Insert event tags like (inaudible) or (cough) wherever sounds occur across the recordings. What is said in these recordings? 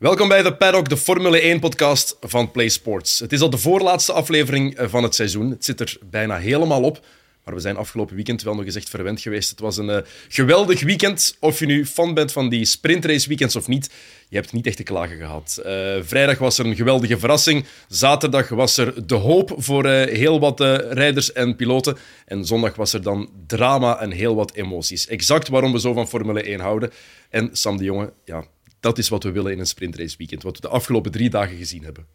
Welkom bij de Paddock, de Formule 1-podcast van Play Sports. Het is al de voorlaatste aflevering eh, van het seizoen. Het zit er bijna helemaal op. Maar we zijn afgelopen weekend wel nog eens echt verwend geweest. Het was een uh, geweldig weekend. Of je nu fan bent van die sprintrace weekends of niet, je hebt niet echt te klagen gehad. Uh, vrijdag was er een geweldige verrassing. Zaterdag was er de hoop voor heel wat rijders en piloten. En zondag was er dan drama en heel wat emoties. Exact waarom we zo van Formule 1 houden. En Sam de Jonge, ja, dat is wat we willen in een sprintrace weekend. Wat we de afgelopen drie dagen gezien hebben.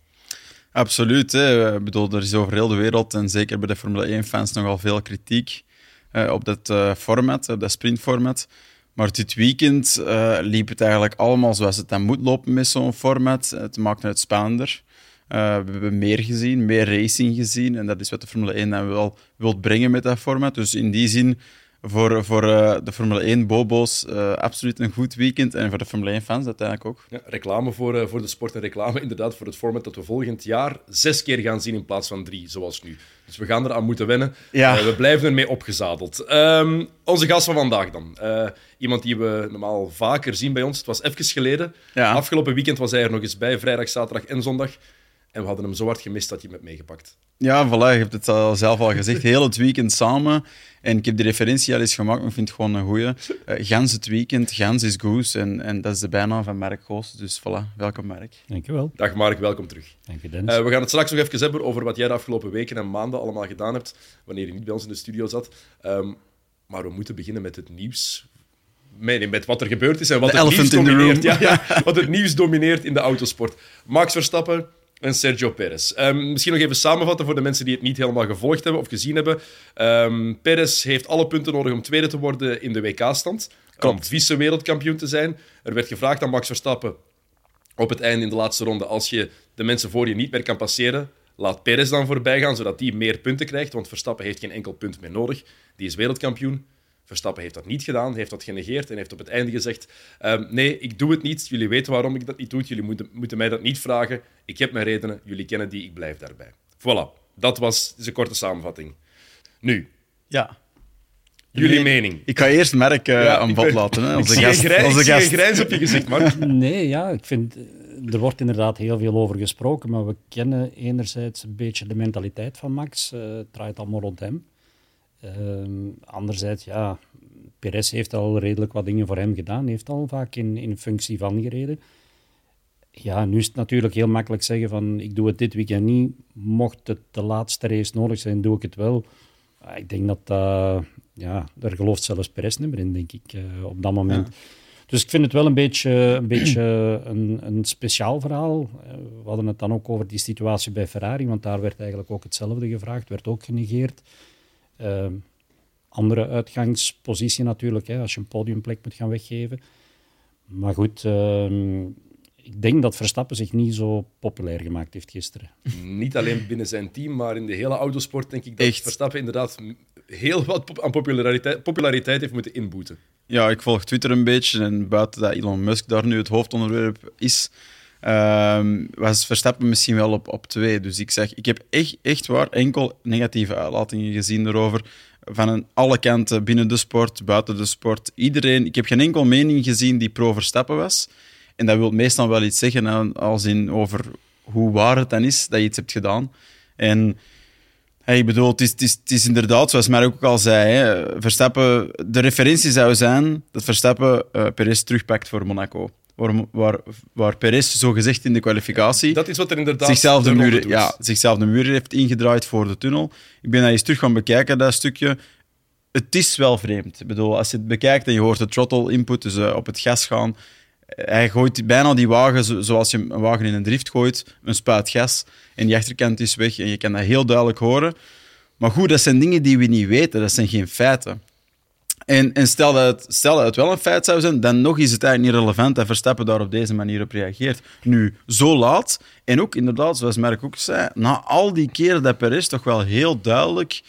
Absoluut. Hè. Bedoel, er is over heel de wereld en zeker bij de Formule 1-fans nogal veel kritiek uh, op dat uh, format, op dat sprintformat. Maar dit weekend uh, liep het eigenlijk allemaal zoals het dan moet lopen met zo'n format. Het maakte het spannender. we hebben meer gezien, meer racing gezien. En dat is wat de Formule 1 dan wel wilt brengen met dat format. Dus in die zin voor, voor uh, de Formule 1 bobo's uh, absoluut een goed weekend. En voor de Formule 1 fans uiteindelijk ook. Ja, reclame voor, uh, voor de sport en reclame inderdaad voor het format dat we volgend jaar zes keer gaan zien in plaats van drie, zoals nu. Dus we gaan eraan moeten wennen. Ja. we blijven ermee opgezadeld. Um, onze gast van vandaag dan. iemand die we normaal vaker zien bij ons. Het was even geleden. Ja. Afgelopen weekend was hij er nog eens bij, vrijdag, zaterdag en zondag. En we hadden hem zo hard gemist dat je hem hebt meegepakt. Ja, voilà, je hebt het al zelf al gezegd. Heel het weekend samen. En ik heb die referentie al eens gemaakt, maar ik vind het gewoon een goeie. Uh, gans het weekend, gans is goose. En, en dat is de bijnaam van Mark Goos. Dus voilà, welkom Mark. Dankjewel. Dag Mark, welkom terug. Dank je, Dennis. Uh, we gaan het straks nog even hebben over wat jij de afgelopen weken en maanden allemaal gedaan hebt, wanneer je niet bij ons in de studio zat. Um, maar we moeten beginnen met het nieuws met, met wat er gebeurd is en wat het nieuws domineert. Ja, ja, wat het nieuws domineert in de autosport. Max Verstappen en Sergio Perez. Um, misschien nog even samenvatten voor de mensen die het niet helemaal gevolgd hebben of gezien hebben. Um, Perez heeft alle punten nodig om tweede te worden in de WK-stand. Om vice-wereldkampioen te zijn. Er werd gevraagd aan Max Verstappen op het einde in de laatste ronde: als je de mensen voor je niet meer kan passeren, laat Perez dan voorbij gaan, zodat die meer punten krijgt. Want Verstappen heeft geen enkel punt meer nodig. Die is wereldkampioen. Verstappen heeft dat niet gedaan, heeft dat genegeerd en heeft op het einde gezegd: um, Nee, ik doe het niet. Jullie weten waarom ik dat niet doe. Jullie moeten, moeten mij dat niet vragen. Ik heb mijn redenen. Jullie kennen die. Ik blijf daarbij. Voilà. Dat was een korte samenvatting. Nu. Ja. Jullie mening. Ik ga eerst Merk uh, aan bod laten. Hè, als gast, als gast. grijns op je gezicht, Mark. (laughs) Nee, ja, ik vind... Er wordt inderdaad heel veel over gesproken, maar we kennen enerzijds een beetje de mentaliteit van Max. Uh, het draait allemaal rond hem. Uh, anderzijds, ja, Perez heeft al redelijk wat dingen voor hem gedaan. heeft al vaak in, in functie van gereden. Ja, nu is het natuurlijk heel makkelijk zeggen van ik doe het dit weekend niet. Mocht het de laatste race nodig zijn, doe ik het wel. Ik denk dat uh, ja, daar gelooft zelfs Perez niet meer in, denk ik, uh, op dat moment. Dus ik vind het wel een beetje, een, beetje een, een speciaal verhaal. Eh, we hadden het dan ook over die situatie bij Ferrari, want daar werd eigenlijk ook hetzelfde gevraagd, werd ook genegeerd. Uh, andere uitgangspositie natuurlijk, hè, als je een podiumplek moet gaan weggeven. Maar goed, uh, ik denk dat Verstappen zich niet zo populair gemaakt heeft gisteren. Niet alleen binnen zijn team, maar in de hele autosport denk ik dat Echt? Verstappen inderdaad heel wat aan populariteit, populariteit heeft moeten inboeten. Ja, ik volg Twitter een beetje en buiten dat Elon Musk daar nu het hoofdonderwerp is, uh, was Verstappen misschien wel op, op twee. Dus ik zeg, ik heb echt, echt waar enkel negatieve uitlatingen gezien erover. Van alle kanten, binnen de sport, buiten de sport. Iedereen, ik heb geen enkel mening gezien die pro Verstappen was. En dat wil meestal wel iets zeggen als in over hoe waar het dan is dat je iets hebt gedaan. En ik bedoel, het is, het, is, inderdaad, zoals Mark ook al zei, hè, Verstappen, de referentie zou zijn dat Verstappen uh, Perez terugpakt voor Monaco waar, waar, waar Perez zo gezegd in de kwalificatie dat is wat er inderdaad zichzelf de, muur, ja, zichzelf de muur heeft ingedraaid voor de tunnel. Ik ben daar eens terug gaan bekijken, dat stukje. Het is wel vreemd. Ik bedoel, als je het bekijkt en je hoort de throttle input, dus uh, op het gas gaan, hij gooit bijna die wagen zoals je een wagen in een drift gooit, een spuit gas en die achterkant is weg en je kan dat heel duidelijk horen. Maar goed, dat zijn dingen die we niet weten, dat zijn geen feiten. En, en stel, dat het, stel het wel een feit zou zijn, dan nog is het eigenlijk niet relevant dat Verstappen daar op deze manier op reageert. Nu, zo laat, en ook inderdaad, zoals Merk ook zei, na al die keren dat Perez toch wel heel duidelijk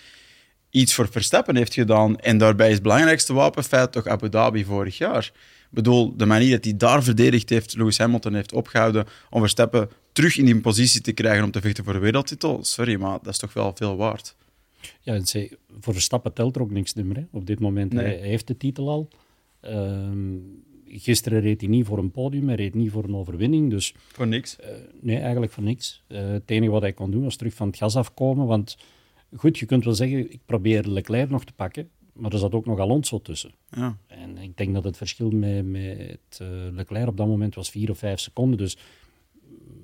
iets voor Verstappen heeft gedaan. En daarbij is het belangrijkste wapenfeit toch Abu Dhabi vorig jaar. Ik bedoel, de manier dat hij daar verdedigd heeft, Lewis Hamilton heeft opgehouden om Verstappen terug in die positie te krijgen om te vechten voor de wereldtitel. Sorry, maar dat is toch wel veel waard. Ja, voor Verstappen telt er ook niks meer op dit moment. Hij, heeft de titel al. Ehm, gisteren reed hij niet voor een podium, hij reed niet voor een overwinning. Dus, voor niks? Uh, nee, eigenlijk voor niks. Uh, het enige wat hij kon doen was terug van het gas afkomen. Want goed, je kunt wel zeggen, ik probeer Leclerc nog te pakken. Maar er zat ook nog Alonso tussen. Ja. En ik denk dat het verschil met, met uh, Leclerc op dat moment was vier of vijf seconden. Dus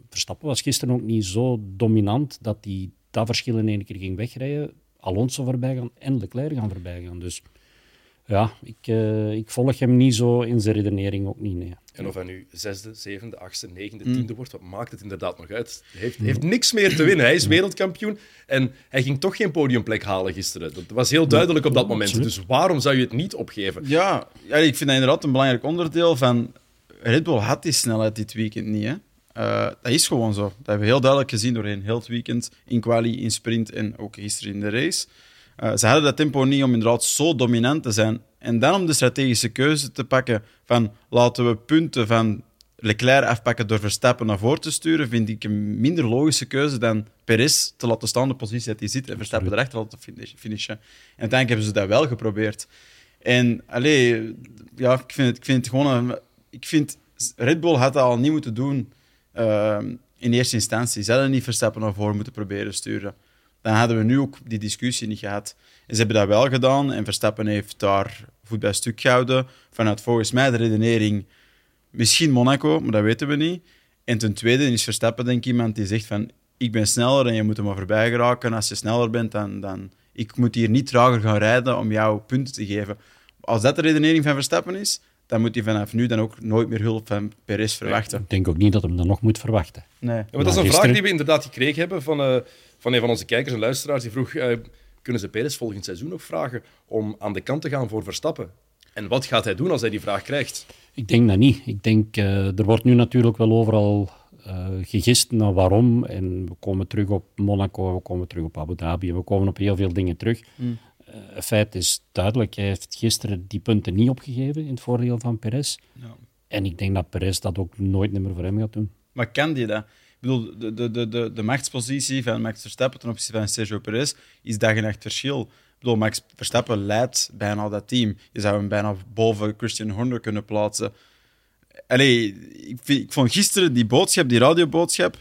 Verstappen was gisteren ook niet zo dominant dat hij dat verschil in één keer ging wegrijden. Alonso voorbij gaan en Leclerc gaan voorbij gaan. Dus ja, ik, uh, ik volg hem niet zo in zijn redenering ook niet. Nee. En of hij nu zesde, zevende, achtste, negende, mm. tiende wordt, wat maakt het inderdaad nog uit? Hij heeft, heeft niks meer te winnen. Hij is wereldkampioen en hij ging toch geen podiumplek halen gisteren. Dat was heel duidelijk op dat moment. Dus waarom zou je het niet opgeven? Ja, ja ik vind dat inderdaad een belangrijk onderdeel van... Red Bull had die snelheid dit weekend niet, hè? Uh, dat is gewoon zo. Dat hebben we heel duidelijk gezien doorheen heel het weekend. In quali, in sprint en ook gisteren in de race. Uh, ze hadden dat tempo niet om inderdaad zo dominant te zijn. En dan om de strategische keuze te pakken van laten we punten van Leclerc afpakken door Verstappen naar voren te sturen, vind ik een minder logische keuze dan Perez te laten staan de positie dat hij zit en Verstappen erachter laten finishen. En uiteindelijk hebben ze dat wel geprobeerd. En allee, ja, ik vind het, ik vind het gewoon... Een, ik vind Red Bull had dat al niet moeten doen uh, in eerste instantie. Ze hadden niet Verstappen naar voren moeten proberen sturen dan hadden we nu ook die discussie niet gehad. En ze hebben dat wel gedaan en Verstappen heeft daar voet bij stuk gehouden. Vanuit volgens mij de redenering misschien Monaco, maar dat weten we niet. En ten tweede is Verstappen denk ik iemand die zegt van ik ben sneller en je moet er maar voorbij geraken. Als je sneller bent, dan, dan ik moet hier niet trager gaan rijden om jou punten te geven. Als dat de redenering van Verstappen is, dan moet hij vanaf nu dan ook nooit meer hulp van Perez verwachten. ik denk ook niet dat hij dat nog moet verwachten. Nee. Ja, maar dat is een vraag die we inderdaad gekregen hebben van, uh, van een van onze kijkers en luisteraars. Die vroeg, uh, kunnen ze Perez volgend seizoen nog vragen om aan de kant te gaan voor Verstappen? En wat gaat hij doen als hij die vraag krijgt? Ik denk dat niet. Ik denk, uh, er wordt nu natuurlijk wel overal gegist naar waarom. En we komen terug op Monaco, we komen terug op Abu Dhabi, we komen op heel veel dingen terug. Mm. Het feit is duidelijk, hij heeft gisteren die punten niet opgegeven in het voordeel van Perez. Ja. En ik denk dat Perez dat ook nooit meer voor hem gaat doen. Maar kan die dat? Ik bedoel, de, de, de, de, machtspositie van Max Verstappen ten opzichte van Sergio Perez is dag en nacht verschil. Ik bedoel, Max Verstappen leidt bijna dat team. Je zou hem bijna boven Christian Horner kunnen plaatsen. Allee, ik, vind, ik vond gisteren die boodschap, die radioboodschap,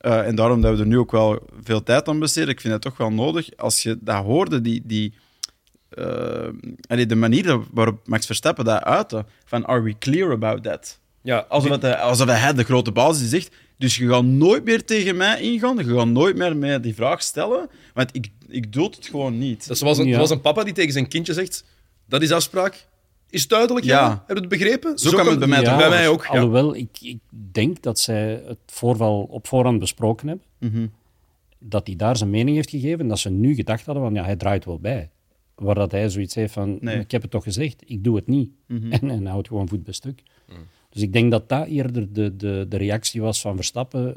uh, en daarom dat we er nu ook wel veel tijd aan besteden, ik vind het toch wel nodig. Als je dat hoorde, die, die, uh, allee, de manier waarop Max Verstappen dat uitte, van are we clear about that? Ja, alsof, hij, alsof hij de grote basis zegt. Dus je gaat nooit meer tegen mij ingaan. Je gaat nooit meer mij die vraag stellen. Want ik, ik doe het gewoon niet. Dat was een, ja. was een papa die tegen zijn kindje zegt: Dat is afspraak. Is duidelijk, ja. Heb je het begrepen? Zo, kan het bij mij, bij mij ook. Alhoewel, ik, ik denk dat zij het voorval op voorhand besproken hebben. Mhm. Dat hij daar zijn mening heeft gegeven. En dat ze nu gedacht hadden: van ja, hij draait wel bij. Waar dat hij zoiets heeft van: Ik heb het toch gezegd, ik doe het niet. Mhm. (laughs) En, en houdt gewoon voet bij stuk. Mhm. Dus ik denk dat dat eerder de, de, de reactie was van Verstappen,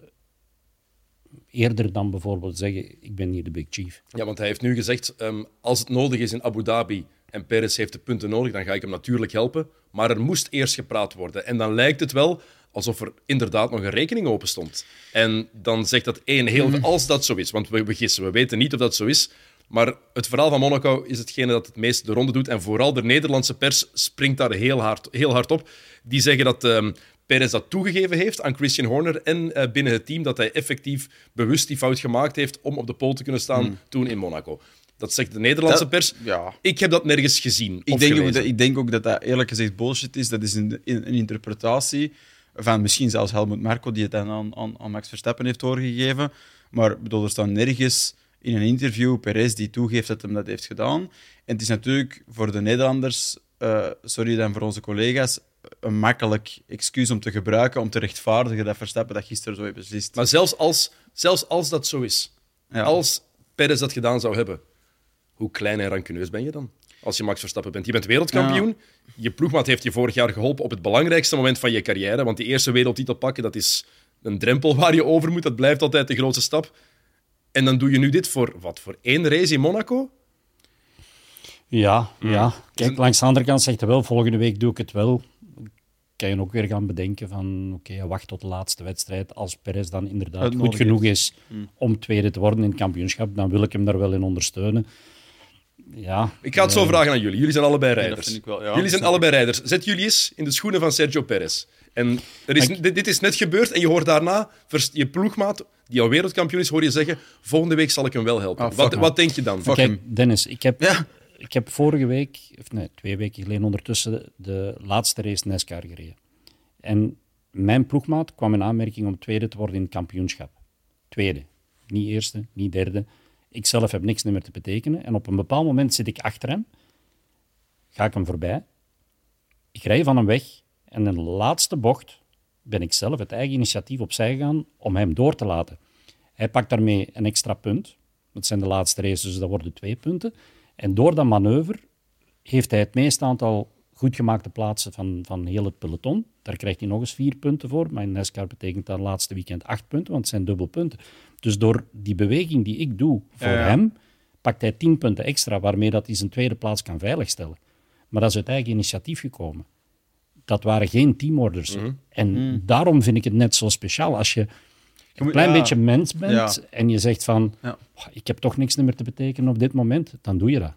eerder dan bijvoorbeeld zeggen, ik ben hier de big chief. Ja, want hij heeft nu gezegd, um, als het nodig is in Abu Dhabi en Perez heeft de punten nodig, dan ga ik hem natuurlijk helpen. Maar er moest eerst gepraat worden. En dan lijkt het wel alsof er inderdaad nog een rekening open stond. En dan zegt dat één heel... Mm. Als dat zo is, want we, we gissen, we weten niet of dat zo is... Maar het verhaal van Monaco is hetgene dat het meest de ronde doet. En vooral de Nederlandse pers springt daar heel hard, heel hard op. Die zeggen dat um, Perez dat toegegeven heeft aan Christian Horner en uh, binnen het team dat hij effectief bewust die fout gemaakt heeft om op de pole te kunnen staan hmm. toen in Monaco. Dat zegt de Nederlandse pers. Ja. Ik heb dat nergens gezien. Ik denk, ook dat, ik denk ook dat dat eerlijk gezegd bullshit is. Dat is een, een, interpretatie van misschien zelfs Helmut Marko, die het dan aan, aan, aan Max Verstappen heeft doorgegeven. Maar bedoel, er staat nergens in een interview Perez die toegeeft dat hij dat heeft gedaan. En het is natuurlijk voor de Nederlanders, uh, sorry dan voor onze collega's, een makkelijk excuus om te gebruiken om te rechtvaardigen dat Verstappen dat gisteren zo heeft beslist. Maar zelfs als, zelfs als dat zo is, ja. als Perez dat gedaan zou hebben, hoe klein en rancuneus ben je dan? Als je Max Verstappen bent. Je bent wereldkampioen. Je ploegmaat heeft je vorig jaar geholpen op het belangrijkste moment van je carrière. Want die eerste wereldtitel pakken, dat is een drempel (laughs) waar je over moet. Dat blijft altijd de grootste stap. En dan doe je nu dit voor wat? Voor één race in Monaco? Ja, hmm. ja. Kijk, langs de andere kant zegt hij wel, volgende week doe ik het wel. Kan je ook weer gaan bedenken van, oké, wacht tot de laatste wedstrijd. Als Perez dan inderdaad goed genoeg is, hmm. om tweede te worden in het kampioenschap, dan wil ik hem daar wel in ondersteunen. Ja. Ik ga het zo vragen aan jullie. Jullie zijn allebei rijders. Wel, ja, jullie zijn allebei rijders. Zet jullie eens in de schoenen van Sergio Perez. En er is, dit, dit, is net gebeurd en je hoort daarna je ploegmaat, die al wereldkampioen is, hoor je zeggen: volgende week zal ik hem wel helpen. Ah, wat, wat, denk je dan? Kijk, Dennis, ik heb, ja. ik heb vorige week, of nee, twee weken geleden ondertussen, de laatste race NASCAR gereden. En mijn ploegmaat kwam in aanmerking om tweede te worden in het kampioenschap. Tweede. Niet eerste, niet derde. Ik zelf heb niks meer te betekenen. En op een bepaald moment zit ik achter hem. Ga ik hem voorbij. Ik rij van hem weg. En in de laatste bocht ben ik zelf het eigen initiatief opzij gegaan om hem door te laten. Hij pakt daarmee een extra punt. Dat zijn de laatste races, dus dat worden twee punten. En door dat manoeuvre heeft hij het meeste aantal goed gemaakte plaatsen van, van heel het peloton. Daar krijgt hij nog eens vier punten voor. Maar in NASCAR betekent dat laatste weekend acht punten, want het zijn dubbelpunten. Dus door die beweging die ik doe voor hem, pakt hij tien punten extra, waarmee dat hij zijn tweede plaats kan veiligstellen. Maar dat is uit eigen initiatief gekomen. Dat waren geen teamorders. Mhm. En mhm. daarom vind ik het net zo speciaal. Als je een klein beetje mens bent en je zegt van, ik heb toch niks meer te betekenen op dit moment, dan doe je dat.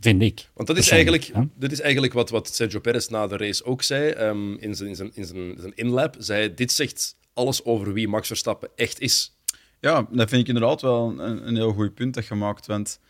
Vind ik. Want dat is eigenlijk, dat is eigenlijk wat, wat Sergio Perez na de race ook zei um, in, zijn, in, zijn, in, zijn, zijn inlap. Zei, dit zegt alles over wie Max Verstappen echt is. Ja, dat vind ik inderdaad wel een, een heel goed punt dat je maakt. Want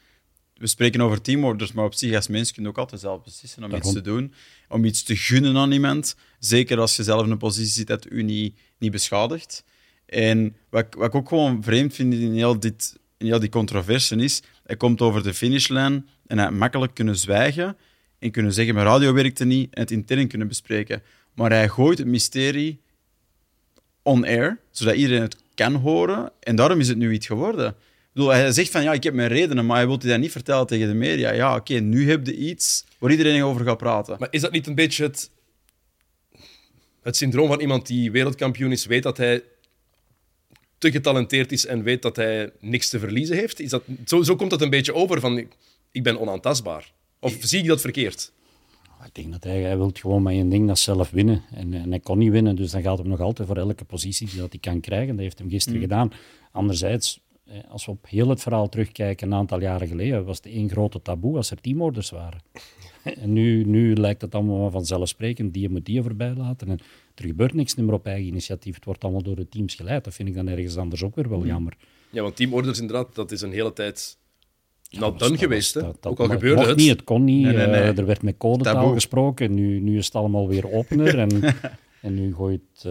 we spreken over teamorders, maar op zich als mens kun je ook altijd zelf beslissen om iets te doen. Om iets te gunnen aan iemand. Zeker als je zelf in een positie zit dat u niet, niet beschadigt. En wat, wat ik ook gewoon vreemd vind in heel, dit, in heel die controverse is, hij komt over de finishlijn en hij makkelijk kunnen zwijgen en kunnen zeggen, mijn radio werkte niet en het intern kunnen bespreken. Maar hij gooit het mysterie on air, zodat iedereen het kan horen. En daarom is het nu iets geworden. Ik bedoel, hij zegt van, ja, ik heb mijn redenen, maar hij wil dat niet vertellen tegen de media. Ja, oké, nu heb je iets waar iedereen over gaat praten. Maar is dat niet een beetje het, het syndroom van iemand die wereldkampioen is, weet dat hij te getalenteerd is en weet dat hij niks te verliezen heeft? Is dat, zo, zo komt dat een beetje over van, ik ben onaantastbaar. Of zie ik dat verkeerd? Ik denk dat hij, hij wil gewoon maar één ding, dat zelf winnen. En, en hij kon niet winnen, dus dan gaat hij nog altijd voor elke positie die dat hij kan krijgen. Dat heeft hem gisteren mm. gedaan. Anderzijds, als we op heel het verhaal terugkijken, een aantal jaren geleden, was het één grote taboe als er teamorders waren. (laughs) en nu, nu lijkt het allemaal vanzelfsprekend, die moet die voorbij laten. En er gebeurt niks meer op eigen initiatief. Het wordt allemaal door de teams geleid. Dat vind ik dan ergens anders ook weer wel mm. jammer. Ja, want teamorders inderdaad, dat is een hele tijd nou, dan geweest, hè? ook al gebeurde het. niet, het kon niet. Eh, er werd met codetaal gesproken. Nu, nu is het allemaal weer opener. en, (laughs) en nu gooit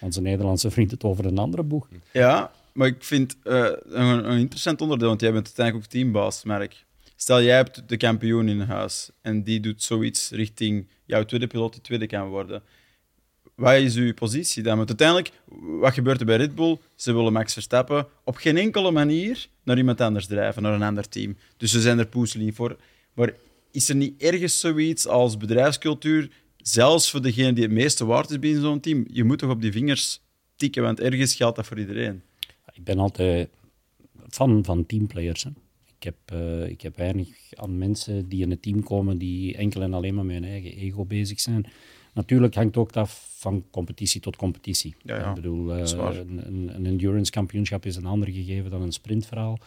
onze Nederlandse vriend het over een andere boeg. Ja, maar ik vind uh, een, een, interessant onderdeel, want jij bent uiteindelijk ook teambaas, merk. Stel, jij hebt de kampioen in huis en die doet zoiets richting jouw tweede piloot die tweede kan worden wat is uw positie dan? Want uiteindelijk, wat gebeurt er bij Red Bull? Ze willen Max Verstappen op geen enkele manier naar iemand anders drijven, naar een ander team. Dus ze zijn er poeseling voor. Maar is er niet ergens zoiets als bedrijfscultuur, zelfs voor degene die het meeste waard is binnen zo'n team? Je moet toch op die vingers tikken, want ergens geldt dat voor iedereen. Ik ben altijd fan van teamplayers. Ik heb, uh, ik heb weinig aan mensen die in het team komen die enkel en alleen maar met hun eigen ego bezig zijn. Natuurlijk hangt ook af van competitie tot competitie. Ik bedoel, uh, een, een, endurance kampioenschap is een ander gegeven dan een sprintverhaal.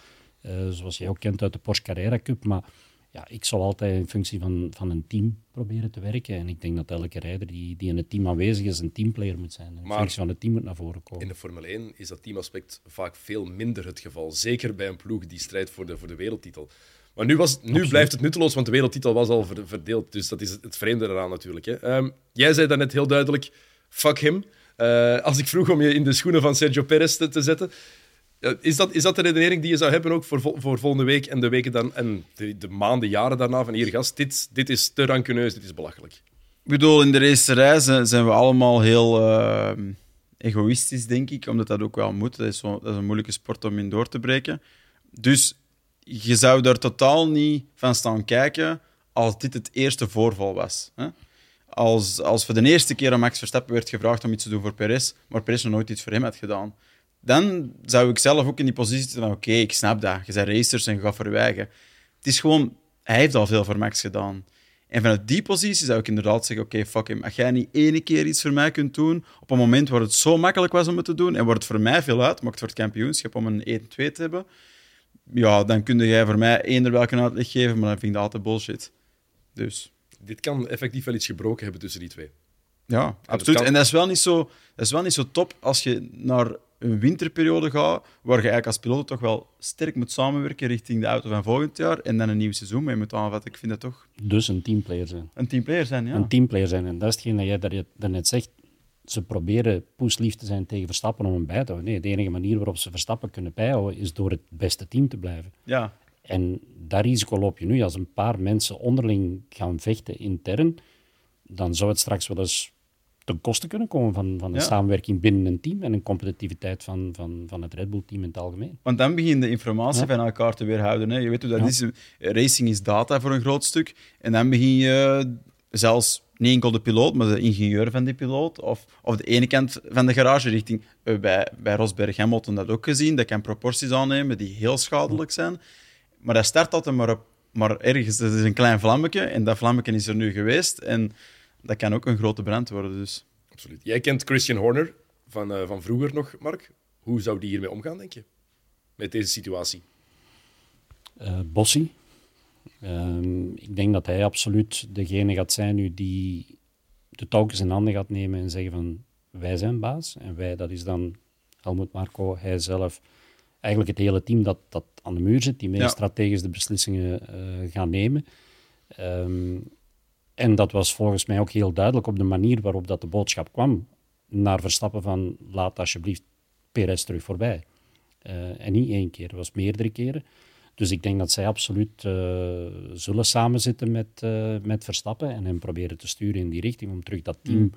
Uh, zoals je ook kent uit de Porsche Carrera Cup. Maar ja, ik zal altijd in functie van, van een team proberen te werken. En ik denk dat elke rijder die, die in het team aanwezig is, een teamplayer moet zijn. In maar functie van het team moet naar voren komen. In de Formule 1 is dat teamaspect vaak veel minder het geval. Zeker bij een ploeg die strijdt voor de, voor de wereldtitel. Maar nu, was, nu blijft het nutteloos, want de wereldtitel was al verdeeld. Dus dat is het vreemde eraan natuurlijk. Hè. Um, jij zei daarnet heel duidelijk, fuck him. Uh, als ik vroeg om je in de schoenen van Sergio Perez te, te zetten, uh, is, dat, is dat de redenering die je zou hebben ook voor, voor volgende week en de weken dan, en de, de maanden, jaren daarna van hier gast, dit, dit is te rancuneus, dit is belachelijk. Ik bedoel, in de racerij zijn, zijn we allemaal heel uh, egoïstisch, denk ik, omdat dat ook wel moet. Dat is, zo, dat is een moeilijke sport om in door te breken. Dus je zou daar totaal niet van staan kijken als dit het eerste voorval was. Hè? Als, als voor de eerste keer aan Max Verstappen werd gevraagd om iets te doen voor Perez, maar Perez nog nooit iets voor hem had gedaan, dan zou ik zelf ook in die positie zitten oké, ik snap dat. Je bent racers en je gaat verwijgen. Het is gewoon, hij heeft al veel voor Max gedaan. En vanuit die positie zou ik inderdaad zeggen, oké, fuck hem. Als jij niet ene keer iets voor mij kunt doen, op een moment waar het zo makkelijk was om het te doen, en waar het voor mij veel uitmaakt voor het kampioenschap om een 1-2 te hebben, ja, dan kun jij voor mij eender welke uitleg geven, maar dan vind ik dat altijd bullshit. Dus. Dit kan effectief wel iets gebroken hebben tussen die twee. Ja, absoluut. En dat is, wel niet zo, dat is wel niet zo top als je naar een winterperiode gaat, waar je eigenlijk als piloot toch wel sterk moet samenwerken richting de auto van volgend jaar en dan een nieuw seizoen mee moet aanvatten. Ik vind dat toch... Dus een teamplayer zijn. Een teamplayer zijn, ja. Een teamplayer zijn. En dat is hetgeen dat jij daarnet zegt. Ze proberen poeslief te zijn tegen Verstappen om hem bij te houden. Nee, de enige manier waarop ze Verstappen kunnen bijhouden is door het beste team te blijven. Ja. En dat risico loop je nu. Als een paar mensen onderling gaan vechten intern, dan zou het straks wel eens ten koste kunnen komen van, van een samenwerking binnen een team en een competitiviteit van, van, van het Red Bull-team in het algemeen. Want dan begin de informatie van elkaar te weerhouden. Hè. Je weet hoe dat is. Racing is data voor een groot stuk. En dan begin je zelfs niet enkel de piloot, maar de ingenieur van die piloot. Of, of de ene kant van de garage richting. Eh, bij, bij Rosberg Hamilton dat ook gezien. Dat kan proporties aannemen die heel schadelijk zijn. Maar dat start altijd maar, op, maar ergens. Dat is een klein vlammetje. En dat vlammetje is er nu geweest. En dat kan ook een grote brand worden. Dus. Absoluut. Jij kent Christian Horner van, uh, van vroeger nog, Mark. Hoe zou die hiermee omgaan, denk je? Met deze situatie? Uh, Bossie. Um, ik denk dat hij absoluut degene gaat zijn nu die de touwtjes in handen gaat nemen en zeggen van wij zijn baas. En wij, dat is dan Helmut Marco, hij zelf, eigenlijk het hele team dat, dat aan de muur zit, die meer ja. strategisch de beslissingen uh, gaan nemen. Um, en dat was volgens mij ook heel duidelijk op de manier waarop dat de boodschap kwam naar Verstappen van laat alsjeblieft Perez terug voorbij. Uh, en niet één keer, het was meerdere keren. Dus ik denk dat zij absoluut uh, zullen samenzitten met, uh, met Verstappen en hem proberen te sturen in die richting om terug dat team, mm.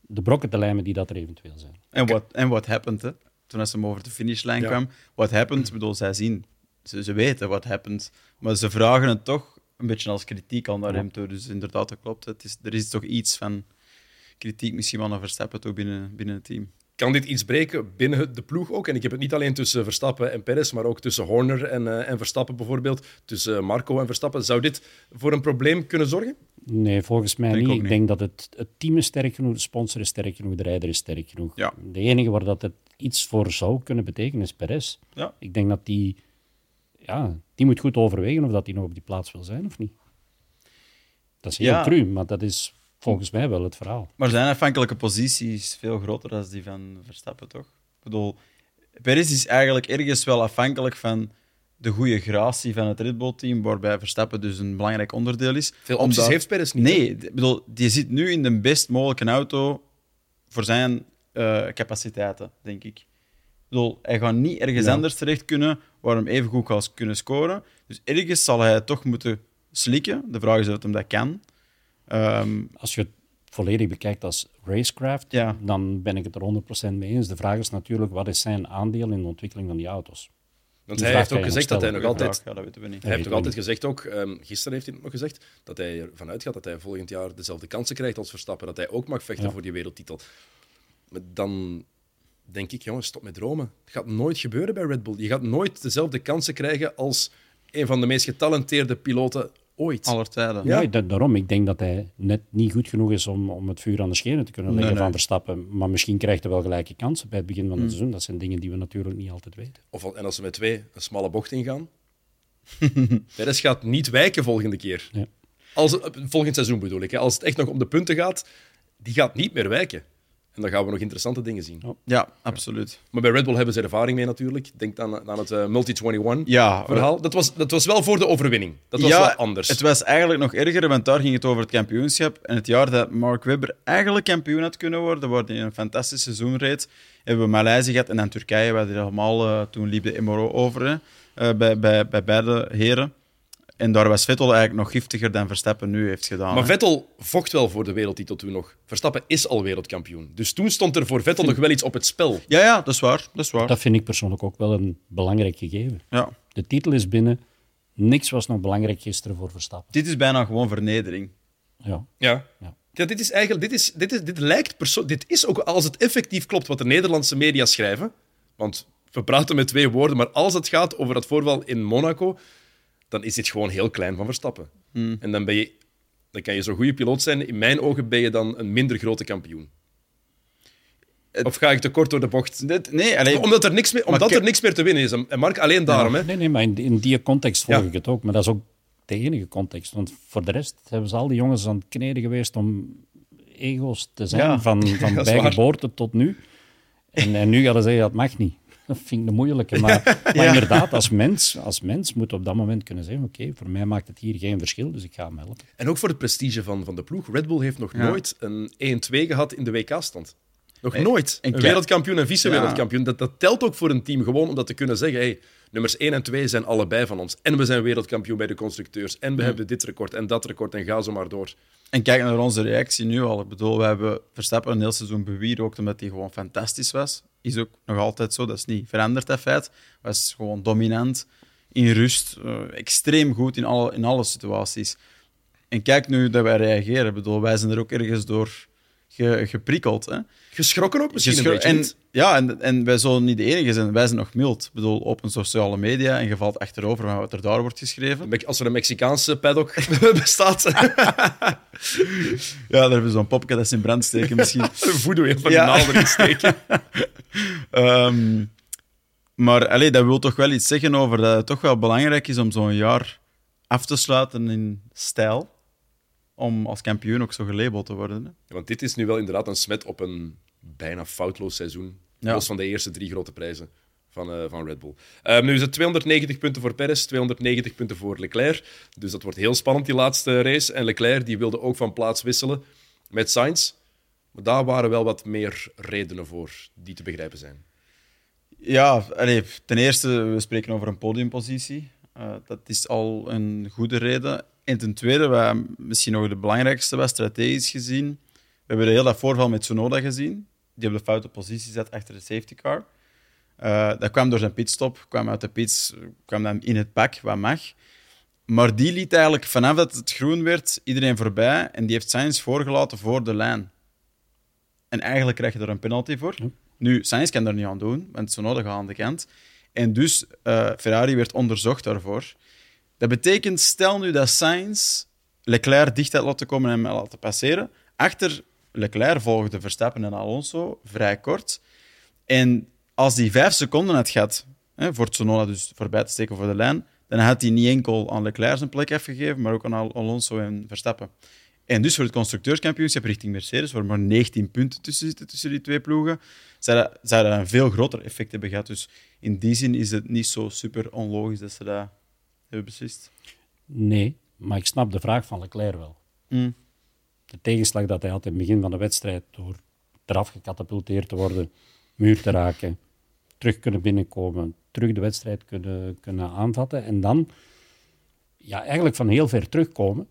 de brokken te lijmen die dat er eventueel zijn. En wat en what happened, hè? toen ze hem over de finishlijn ja. kwam? What happened? Ik bedoel, zij zien, ze, ze weten wat happened, maar ze vragen het toch een beetje als kritiek al naar hem toe. Dus inderdaad, dat klopt. Het is, er is toch iets van kritiek misschien wel naar Verstappen toe binnen, binnen het team. Kan dit iets breken binnen de ploeg ook? En ik heb het niet alleen tussen Verstappen en Perez, maar ook tussen Horner en, uh, en Verstappen bijvoorbeeld. Tussen Marco en Verstappen. Zou dit voor een probleem kunnen zorgen? Nee, volgens mij niet. Ik denk dat het, het team is sterk genoeg, de sponsor is sterk genoeg, de rijder is sterk genoeg. Ja. De enige waar dat het iets voor zou kunnen betekenen is Perez. Ja. Ik denk dat die ja, die moet goed overwegen of dat hij nog op die plaats wil zijn of niet. Dat is heel ja. cru, maar dat is volgens mij wel het verhaal. Maar zijn afhankelijke posities veel groter dan die van Verstappen, toch? Ik bedoel, Perez is eigenlijk ergens wel afhankelijk van de goede gratie van het Red Bull-team, waarbij Verstappen dus een belangrijk onderdeel is. Veel opties heeft Perez niet. Nee, ik bedoel, die zit nu in de best mogelijke auto voor zijn uh, capaciteiten, denk ik. Ik bedoel, hij gaat niet ergens ja. anders terecht kunnen waar hem even goed gaat kunnen scoren. Dus ergens zal hij toch moeten slikken. De vraag is of hij dat kan. Um, Als je het volledig bekijkt als racecraft, ja. dan ben ik het er 100% mee eens. De vraag is natuurlijk, wat is zijn aandeel in de ontwikkeling van die auto's? Want hij heeft ook gezegd dat hij nog altijd. Ja, dat weten we niet. Hij heeft nog altijd gezegd ook, um, gisteren heeft hij het nog gezegd, dat hij ervan uitgaat dat hij volgend jaar dezelfde kansen krijgt als Verstappen. Dat hij ook mag vechten ja. voor die wereldtitel. Maar dan denk ik, jongens, stop met dromen. Het gaat nooit gebeuren bij Red Bull. Je gaat nooit dezelfde kansen krijgen als een van de meest getalenteerde piloten ooit. Aller tijden. Ja, ja daarom. Ik denk dat hij net niet goed genoeg is om, om het vuur aan de schenen te kunnen leggen nee, nee. van Verstappen. Maar misschien krijgt hij wel gelijke kansen bij het begin van het mm. seizoen. Dat zijn dingen die we natuurlijk niet altijd weten. Of, en als ze met twee een smalle bocht ingaan? (laughs) Perez gaat niet wijken volgende keer. Ja. Als, volgend seizoen bedoel ik. Hè. Als het echt nog om de punten gaat, die gaat niet meer wijken. En dan gaan we nog interessante dingen zien. Oh. Ja, absoluut. Maar bij Red Bull hebben ze ervaring mee natuurlijk. Denk aan, aan het uh, Multi-21 ja, verhaal. Dat was, dat was wel voor de overwinning. Dat was ja, wel anders. Het was eigenlijk nog erger, want daar ging het over het kampioenschap. En het jaar dat Mark Webber eigenlijk kampioen had kunnen worden, waar hij een fantastisch seizoen reed, hebben we Maleisië gehad en dan Turkije, waar hij helemaal, uh, toen liep de MRO over hè, uh, bij, bij, bij beide heren. En daar was Vettel eigenlijk nog giftiger dan Verstappen nu heeft gedaan. Maar hè? Vettel vocht wel voor de wereldtitel toen nog. Verstappen is al wereldkampioen. Dus toen stond er voor Vettel nog wel iets op het spel. Ja, ja, dat is waar. Dat, is waar. dat vind ik persoonlijk ook wel een belangrijk gegeven. Ja. De titel is binnen. Niks was nog belangrijk gisteren voor Verstappen. Dit is bijna gewoon vernedering. Ja. Ja. Ja. Ja, dit is eigenlijk, dit, is, dit, is, dit lijkt persoon, dit is ook, als het effectief klopt wat de Nederlandse media schrijven, want we praten met twee woorden, maar als het gaat over dat voorval in Monaco, dan is dit gewoon heel klein van Verstappen. Hmm. En dan, ben je, dan kan je zo'n goede piloot zijn. In mijn ogen ben je dan een minder grote kampioen. Of ga ik te kort door de bocht? nee, alleen, omdat er niks meer, omdat er niks meer te winnen is. En Mark, alleen daarom. hè? Nee, nee, maar in, in die context volg ik het ook. Maar dat is ook de enige context. Want voor de rest hebben ze al die jongens aan het kneden geweest om ego's te zijn, van, (laughs) van bij geboorte tot nu. En, en nu gaan ze zeggen, dat mag niet. Dat vind ik een moeilijke. Maar, (laughs) maar inderdaad, als mens, als mens moet op dat moment kunnen zeggen: Oké, voor mij maakt het hier geen verschil, dus ik ga hem helpen. En ook voor het prestige van, van de ploeg. Red Bull heeft nog nooit een 1-2 gehad in de WK-stand. Nog nooit. Een wereldkampioen en vice-wereldkampioen. Dat, dat telt ook voor een team gewoon om dat te kunnen zeggen. Hey, nummers 1 en 2 zijn allebei van ons. En we zijn wereldkampioen bij de constructeurs. En we hebben dit record en dat record. En ga zo maar door. En kijk naar onze reactie nu al. Ik bedoel, we hebben Verstappen een heel seizoen bewierookt omdat hij gewoon fantastisch was. Is ook nog altijd zo. Dat is niet veranderd, dat feit. Was gewoon dominant, in rust, uh, extreem goed in alle, in alle situaties. En kijk nu dat wij reageren. Bedoel, wij zijn er ook ergens door ge, geprikkeld. Hè. Geschrokken ook misschien een beetje. En, ja, en, en wij zullen niet de enige zijn. Wij zijn nog mild. Ik bedoel, op een sociale media en je valt achterover van wat er daar wordt geschreven. Als er een Mexicaanse paddock (laughs) bestaat. (laughs) ja, daar hebben we zo'n popje dat ze in brand steken misschien. (laughs) Voodoo in van ja. de steken. um, maar allee, dat wil toch wel iets zeggen over dat het toch wel belangrijk is om zo'n jaar af te sluiten in stijl om als kampioen ook zo gelabeld te worden. Hè? want dit is nu wel inderdaad een smet op een bijna foutloos seizoen. Ja. Los van de eerste drie grote prijzen van, uh, van Red Bull. Uh, nu is het 290 punten voor Perez, 290 punten voor Leclerc. Dus dat wordt heel spannend, die laatste race. En Leclerc die wilde ook van plaats wisselen met Sainz. Maar daar waren wel wat meer redenen voor die te begrijpen zijn. Ja, ten eerste, we spreken over een podiumpositie. Uh, dat is al een goede reden. En ten tweede, wat misschien nog de belangrijkste was, strategisch gezien. We hebben de hele voorval met Tsunoda gezien, die op de foute positie zat achter de safety car. Uh, dat kwam door zijn pitstop, kwam uit de pits, kwam dan in het pak, wat mag. Maar die liet eigenlijk vanaf dat het groen werd iedereen voorbij en die heeft Sainz voorgelaten voor de lijn. En eigenlijk krijg je er een penalty voor. Nu, Sainz kan er niet aan doen, want Tsunoda gaat aan de kant. En dus uh, Ferrari werd onderzocht daarvoor. Dat betekent, stel nu dat Sainz Leclerc dicht had laten komen en hem laten passeren. Achter Leclerc volgde Verstappen en Alonso vrij kort. En als die vijf seconden had gehad, hè, voor Tsunoda dus voorbij te steken voor de lijn, dan had hij niet enkel aan Leclerc zijn plek afgegeven, maar ook aan Alonso en Verstappen. En dus voor het constructeurskampioenschap richting Mercedes, waar maar 19 punten tussen zitten tussen die twee ploegen, zou dat, dat een veel groter effect hebben gehad. Dus in die zin is het niet zo super onlogisch dat ze dat hebben beslist? Nee, maar ik snap de vraag van Leclerc wel. Mm. De tegenslag dat hij had in het begin van de wedstrijd door eraf gecatapulteerd te worden, muur te raken, terug kunnen binnenkomen, terug de wedstrijd kunnen, kunnen aanvatten en dan ja, eigenlijk van heel ver terugkomen,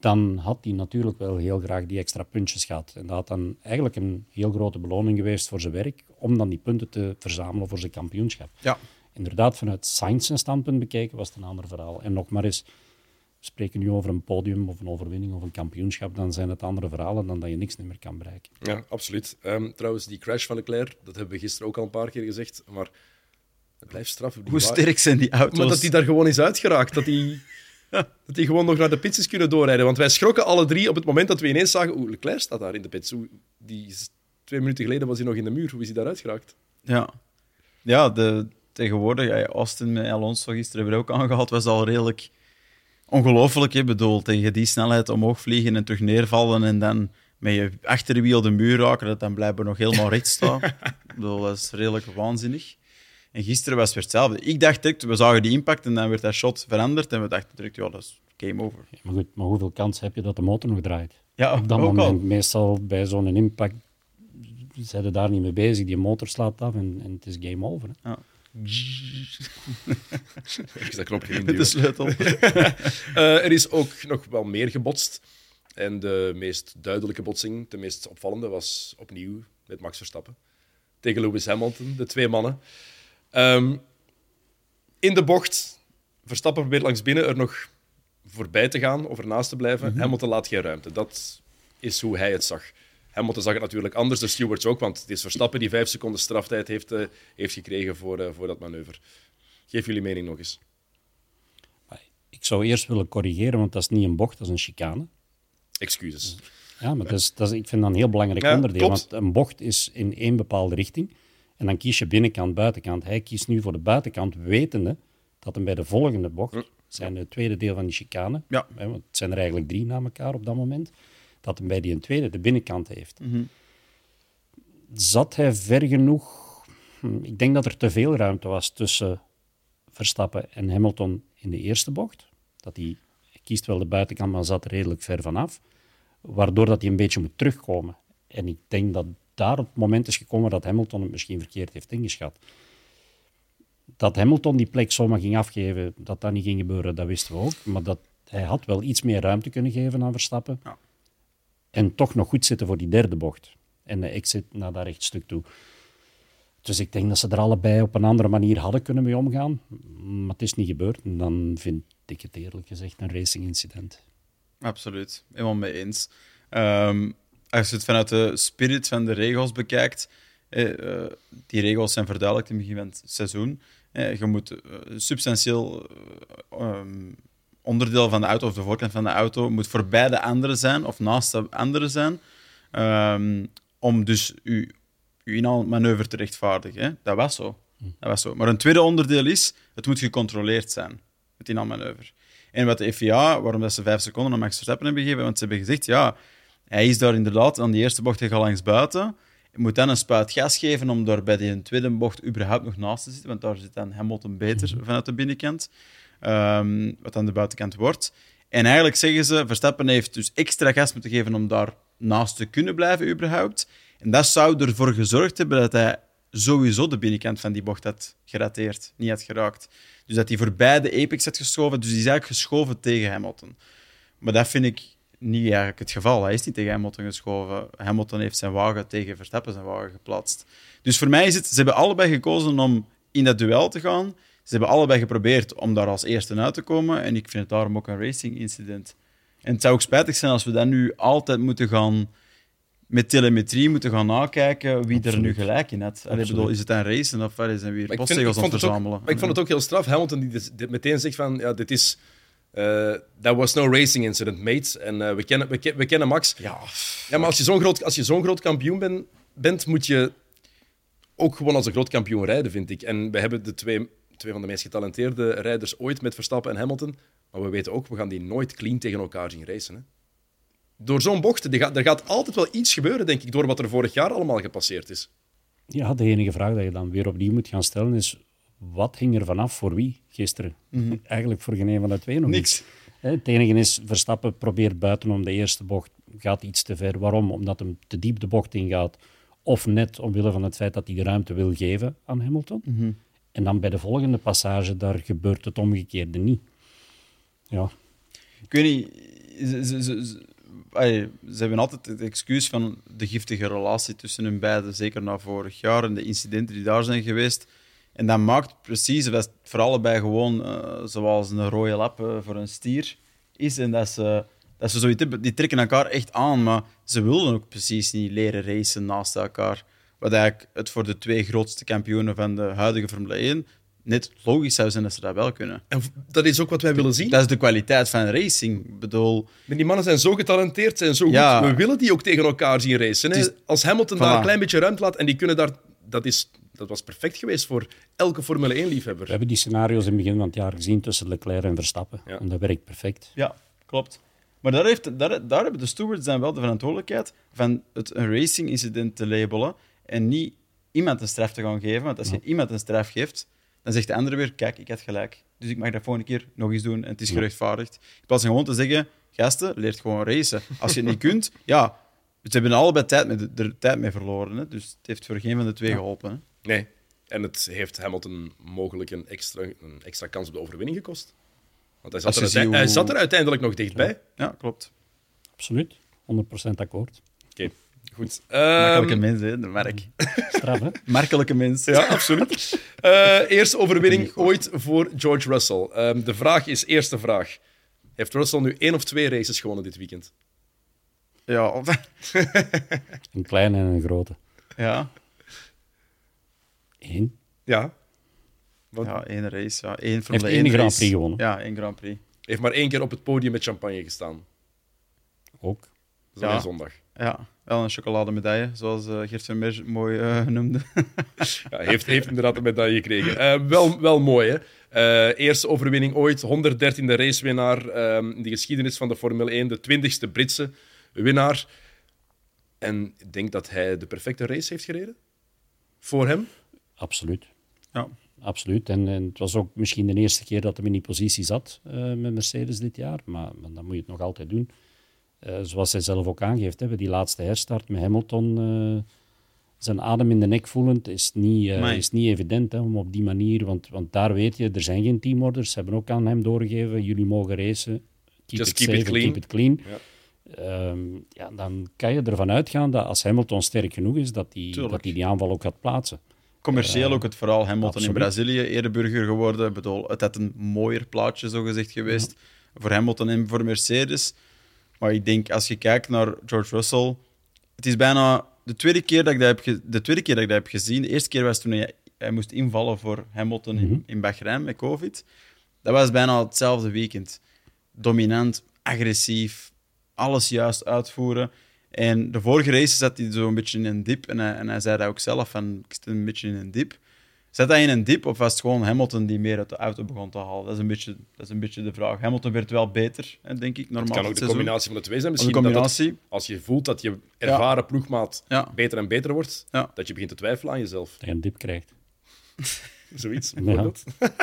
dan had hij natuurlijk wel heel graag die extra puntjes gehad. En dat had dan eigenlijk een heel grote beloning geweest voor zijn werk, om dan die punten te verzamelen voor zijn kampioenschap. Ja inderdaad, vanuit science standpunt bekeken, was het een ander verhaal. En nog maar eens, we spreken nu over een podium of een overwinning of een kampioenschap, dan zijn het andere verhalen dan dat je niks meer kan bereiken. Ja, absoluut. Um, trouwens, die crash van Leclerc, dat hebben we gisteren ook al een paar keer gezegd, maar het blijft straf. Hoe sterk zijn die auto's? Maar dat hij daar gewoon is uitgeraakt, dat hij... (laughs) Dat die gewoon nog naar de pits is kunnen doorrijden. Want wij schrokken alle drie op het moment dat we ineens zagen... Oeh, Leclerc staat daar in de pits. die twee minuten geleden was hij nog in de muur. Hoe is hij daar uitgeraakt? Ja, ja de, tegenwoordig, Austin met Alonso gisteren hebben we ook aangehaald, was al redelijk ongelooflijk. Ik bedoel, tegen die snelheid omhoog vliegen en terug neervallen en dan met je achterwiel de muur raken, dat dan blijkbaar nog helemaal recht staat. (laughs) ik bedoel, dat is redelijk waanzinnig. En gisteren was het weer hetzelfde. Ik dacht direct, we zagen die impact en dan werd dat shot veranderd en we dachten direct, ja, dat is game over. Ja, maar goed, maar hoeveel kans heb je dat de motor nog draait? Ja, op dat moment. Meestal bij zo'n impact zijn ze daar niet mee bezig. Die motor slaat af en, en het is game over. Ja. (laughs) Dat knopje Met (laughs) de sleutel. uh, (laughs) er is ook nog wel meer gebotst. En de meest duidelijke botsing, de meest opvallende, was opnieuw met Max Verstappen. Tegen Lewis Hamilton, de twee mannen. Um, in de bocht, Verstappen probeert langs binnen er nog voorbij te gaan of ernaast te blijven. Mm -hmm. Hamilton laat geen ruimte. Dat is hoe hij het zag. Hamilton zag het natuurlijk anders, de stewards ook, want het is Verstappen die vijf seconden straftijd heeft, uh, heeft gekregen voor, uh, voor dat manoeuvre. Geef jullie mening nog eens. Ik zou eerst willen corrigeren, want dat is niet een bocht, dat is een chicane. Excuses. Ja, maar dat is, dat is, ik vind dat een heel belangrijk onderdeel. Want een bocht is in één bepaalde richting. En dan kies je binnenkant, buitenkant. Hij kiest nu voor de buitenkant, wetende dat hem bij de volgende bocht, zijn het tweede deel van die chicane, ja. hè, want het zijn er eigenlijk drie na elkaar op dat moment, dat hem bij die tweede de binnenkant heeft. Mhm. Zat hij ver genoeg? Hm, ik denk dat er te veel ruimte was tussen Verstappen en Hamilton in de eerste bocht. Dat hij, hij kiest wel de buitenkant, maar zat redelijk ver vanaf. Waardoor dat hij een beetje moet terugkomen. En ik denk dat daar op het moment is gekomen dat Hamilton het misschien verkeerd heeft ingeschat. Dat Hamilton die plek zomaar ging afgeven, dat dat niet ging gebeuren, dat wisten we ook. Maar dat hij had wel iets meer ruimte kunnen geven aan Verstappen. Ja. En toch nog goed zitten voor die derde bocht. En de exit naar dat rechtstuk toe. Dus ik denk dat ze er allebei op een andere manier hadden kunnen mee omgaan. Maar het is niet gebeurd. En dan vind ik het eerlijk gezegd een racing incident. Absoluut, helemaal mee eens. Um, als je het vanuit de spirit van de regels bekijkt, eh, uh, die regels zijn verduidelijkt in het begin van het seizoen. Eh, je moet uh, substantieel um, onderdeel van de auto of de voorkant van de auto moet voorbij de andere zijn of naast de andere zijn, um, om dus je, je inhaalmanoeuvre te rechtvaardigen. Hè? Dat was zo. Dat was zo. Maar een tweede onderdeel is, het moet gecontroleerd zijn, het inhaalmanoeuvre. En wat de FIA, waarom dat ze vijf seconden aan Max Verstappen hebben gegeven, want ze hebben gezegd, ja, hij is daar inderdaad aan die eerste bocht al langs buiten. Je moet dan een spuit gas geven om daar bij die tweede bocht überhaupt nog naast te zitten, want daar zit dan Hamilton beter vanuit de binnenkant, um, wat aan de buitenkant wordt. En eigenlijk zeggen ze, Verstappen heeft dus extra gas moeten geven om daar naast te kunnen blijven überhaupt. En dat zou ervoor gezorgd hebben dat hij sowieso de binnenkant van die bocht had gerateerd, niet had geraakt. Dus dat hij voorbij de apex had geschoven, dus die is eigenlijk geschoven tegen Hamilton. Maar dat vind ik niet eigenlijk het geval. Hij is niet tegen Hamilton geschoven. Hamilton heeft zijn wagen tegen Verstappen zijn wagen geplaatst. Dus voor mij is het, ze hebben allebei gekozen om in dat duel te gaan. Ze hebben allebei geprobeerd om daar als eerste uit te komen. En ik vind het daarom ook een racing incident. En het zou ook spijtig zijn als we dat nu altijd moeten gaan met telemetrie moeten gaan nakijken wie Absoluut. er nu gelijk in had. Allee, bedoel, is het een race of is het weer postzegels aan het verzamelen? Ook, maar ik vond het ook heel straf. Hamilton die dit, dit meteen zegt van, ja, dit is... Uh, that was no racing incident, mate. En uh, we, kennen, we, we, kennen Max. Ja, ja maar als je zo'n groot, als je zo'n groot kampioen ben, bent, moet je ook gewoon als een groot kampioen rijden, vind ik. En we hebben de twee, twee van de meest getalenteerde rijders ooit met Verstappen en Hamilton. Maar we weten ook, we gaan die nooit clean tegen elkaar zien racen. Hè? Door zo'n bocht, er gaat altijd wel iets gebeuren, denk ik, door wat er vorig jaar allemaal gepasseerd is. Ja, de enige vraag dat je dan weer opnieuw moet gaan stellen is wat hing er vanaf voor wie gisteren? Mm -hmm. (laughs) Eigenlijk voor geen een van de twee nog niks. Het enige is, Verstappen probeert buitenom de eerste bocht, gaat iets te ver. Waarom? Omdat hem te diep de bocht ingaat. Of net omwille van het feit dat hij de ruimte wil geven aan Hamilton. Mm -hmm. En dan bij de volgende passage, daar gebeurt het omgekeerde niet. Ja. Ik weet niet, ze, ze, ze, ze, hebben altijd het excuus van de giftige relatie tussen hun beiden, zeker na vorig jaar en de incidenten die daar zijn geweest. En dat maakt precies dat voor allebei gewoon uh, zoals een rode lap uh, voor een stier is. En dat ze, dat ze zoiets die trekken elkaar echt aan, maar ze willen ook precies niet leren racen naast elkaar. Wat eigenlijk het voor de twee grootste kampioenen van de huidige Formule 1 net logisch zou zijn dat ze dat wel kunnen. En dat is ook wat wij willen zien. Dat is de kwaliteit van racing. Ik bedoel... Maar die mannen zijn zo getalenteerd, zijn zo ja. goed. We willen die ook tegen elkaar zien racen. Is... Als Hamilton voilà. daar een klein beetje ruimte laat en die kunnen daar... Dat, is, dat was perfect geweest voor elke Formule 1-liefhebber. We hebben die scenario's in het begin van het jaar gezien tussen Leclerc en Verstappen. Ja. En dat werkt perfect. Ja, klopt. Maar daar, heeft, daar, daar hebben de stewards dan wel de verantwoordelijkheid van het een racing-incident te labelen en niet iemand een straf te gaan geven. Want als je ja. iemand een straf geeft, dan zegt de andere weer, kijk, ik had gelijk. Dus ik mag dat volgende keer nog eens doen en het is gerechtvaardigd. In plaats van gewoon te zeggen, gasten, leert gewoon racen. Als je het niet (laughs) kunt, ja, ze hebben allebei tijd mee, er tijd mee verloren. Hè? Dus het heeft voor geen van de twee ja. geholpen. Hè? Nee. En het heeft Hamilton mogelijk een extra, een extra kans op de overwinning gekost. Want hij zat, er, uite- hoe... hij zat er uiteindelijk nog dichtbij. Ja, ja klopt. Absoluut. 100% akkoord. Oké. Okay. Goed. Makkelijke um, mens, hè, de merk. Straf, hè? Makkelijke mens. Ja, absoluut. Uh, eerste overwinning ooit voor George Russell. Um, de vraag is, eerste vraag. Heeft Russell nu één of twee races gewonnen dit weekend? Ja. (laughs) een kleine en een grote. Ja. Eén. Ja. Wat? Ja, één race. Ja. Eén Heeft één Grand Prix gewonnen. Ja, één Grand Prix. Heeft maar één keer op het podium met champagne gestaan. Ook. Dat is zondag. Ja, wel een chocolademedaille, zoals uh, Gert Vermeer mooi uh, noemde. (laughs) ja, heeft, heeft inderdaad een medaille gekregen. Uh, wel, wel mooi, hè? eerste overwinning ooit, 113e racewinnaar ehm, in de geschiedenis van de Formule 1, de 20ste Britse winnaar. En ik denk dat hij de perfecte race heeft gereden voor hem. Absoluut. Ja. Absoluut. En, en, het was ook misschien de eerste keer dat hij in die positie zat uh, met Mercedes dit jaar. Maar, maar, dan moet je het nog altijd doen. Uh, zoals hij zelf ook aangeeft, hè, die laatste herstart met Hamilton. Uh, zijn adem in de nek voelend is niet, is niet evident hè, om op die manier. Want, want daar weet je, er zijn geen teamorders. Ze hebben ook aan hem doorgegeven: jullie mogen racen. Keep Just it keep, safe, it clean. keep it clean. Ja. Um, ja, dan kan je ervan uitgaan dat als Hamilton sterk genoeg is, dat hij dat die, die aanval ook gaat plaatsen. Commercieel ook het verhaal Hamilton absoluut. in Brazilië, ereburger geworden. Ik bedoel, het had een mooier plaatje zo gezegd geweest ja. voor Hamilton en voor Mercedes. Maar ik denk, als je kijkt naar George Russell, het is bijna de tweede keer dat ik dat heb, de tweede keer dat ik dat heb gezien. De eerste keer was toen hij, hij moest invallen voor Hamilton mm -hmm. in, mhm. in Bahrein met COVID. Dat was bijna hetzelfde weekend. Dominant, agressief, alles juist uitvoeren. En de vorige race zat hij zo een beetje in een dip. En hij, en hij zei dat ook zelf, van, ik zit een beetje in een dip. Zat hij in een dip of was het gewoon Hamilton die meer uit de auto begon te halen? Dat is een beetje, dat is een beetje de vraag. Hamilton werd wel beter, denk ik, normaal. Het kan ook de combinatie van de twee zijn. Misschien combinatie. Dat als je voelt dat je ervaren ploegmaat beter en beter wordt, dat je begint te twijfelen aan jezelf. Dat je een dip krijgt. (laughs) Zoiets, bijvoorbeeld. (laughs)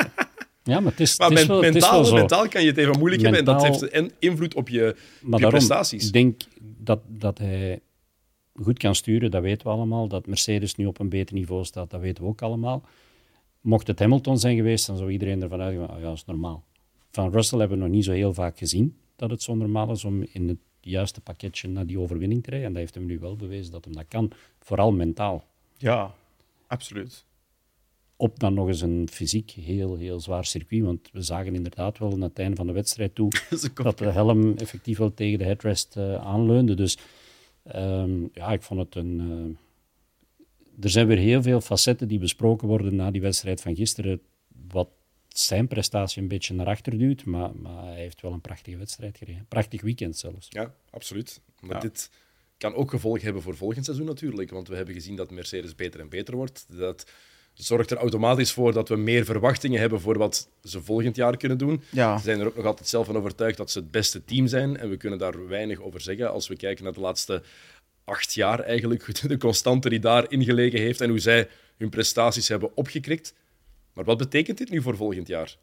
Ja, maar het is, het is wel, mentaal, het is mentaal kan je het even moeilijk hebben en dat heeft een invloed op je, op je prestaties. Ik denk dat, dat hij goed kan sturen, dat weten we allemaal. Dat Mercedes nu op een beter niveau staat, dat weten we ook allemaal. Mocht het Hamilton zijn geweest, dan zou iedereen ervan uitgaan, oh ja, dat is normaal. Van Russell hebben we nog niet zo heel vaak gezien dat het zo normaal is om in het juiste pakketje naar die overwinning te rijden. En dat heeft hem nu wel bewezen dat hem dat kan, vooral mentaal. Ja, absoluut op dan nog eens een fysiek heel, heel zwaar circuit. Want we zagen inderdaad wel naar het einde van de wedstrijd toe (laughs) dat de helm effectief wel tegen de headrest uh, aanleunde. Dus um, ja, ik vond het een. Uh, er zijn weer heel veel facetten die besproken worden na die wedstrijd van gisteren. Wat zijn prestatie een beetje naar achter duwt. Maar, maar hij heeft wel een prachtige wedstrijd gereden. Prachtig weekend zelfs. Ja, absoluut. Maar ja. dit kan ook gevolgen hebben voor volgend seizoen natuurlijk. Want we hebben gezien dat Mercedes beter en beter wordt. Dat zorgt er automatisch voor dat we meer verwachtingen hebben voor wat ze volgend jaar kunnen doen. Ja. Ze zijn er ook nog altijd zelf van overtuigd dat ze het beste team zijn. En we kunnen daar weinig over zeggen als we kijken naar de laatste acht jaar eigenlijk. De constante die daarin gelegen heeft en hoe zij hun prestaties hebben opgekrikt. Maar wat betekent dit nu voor volgend jaar?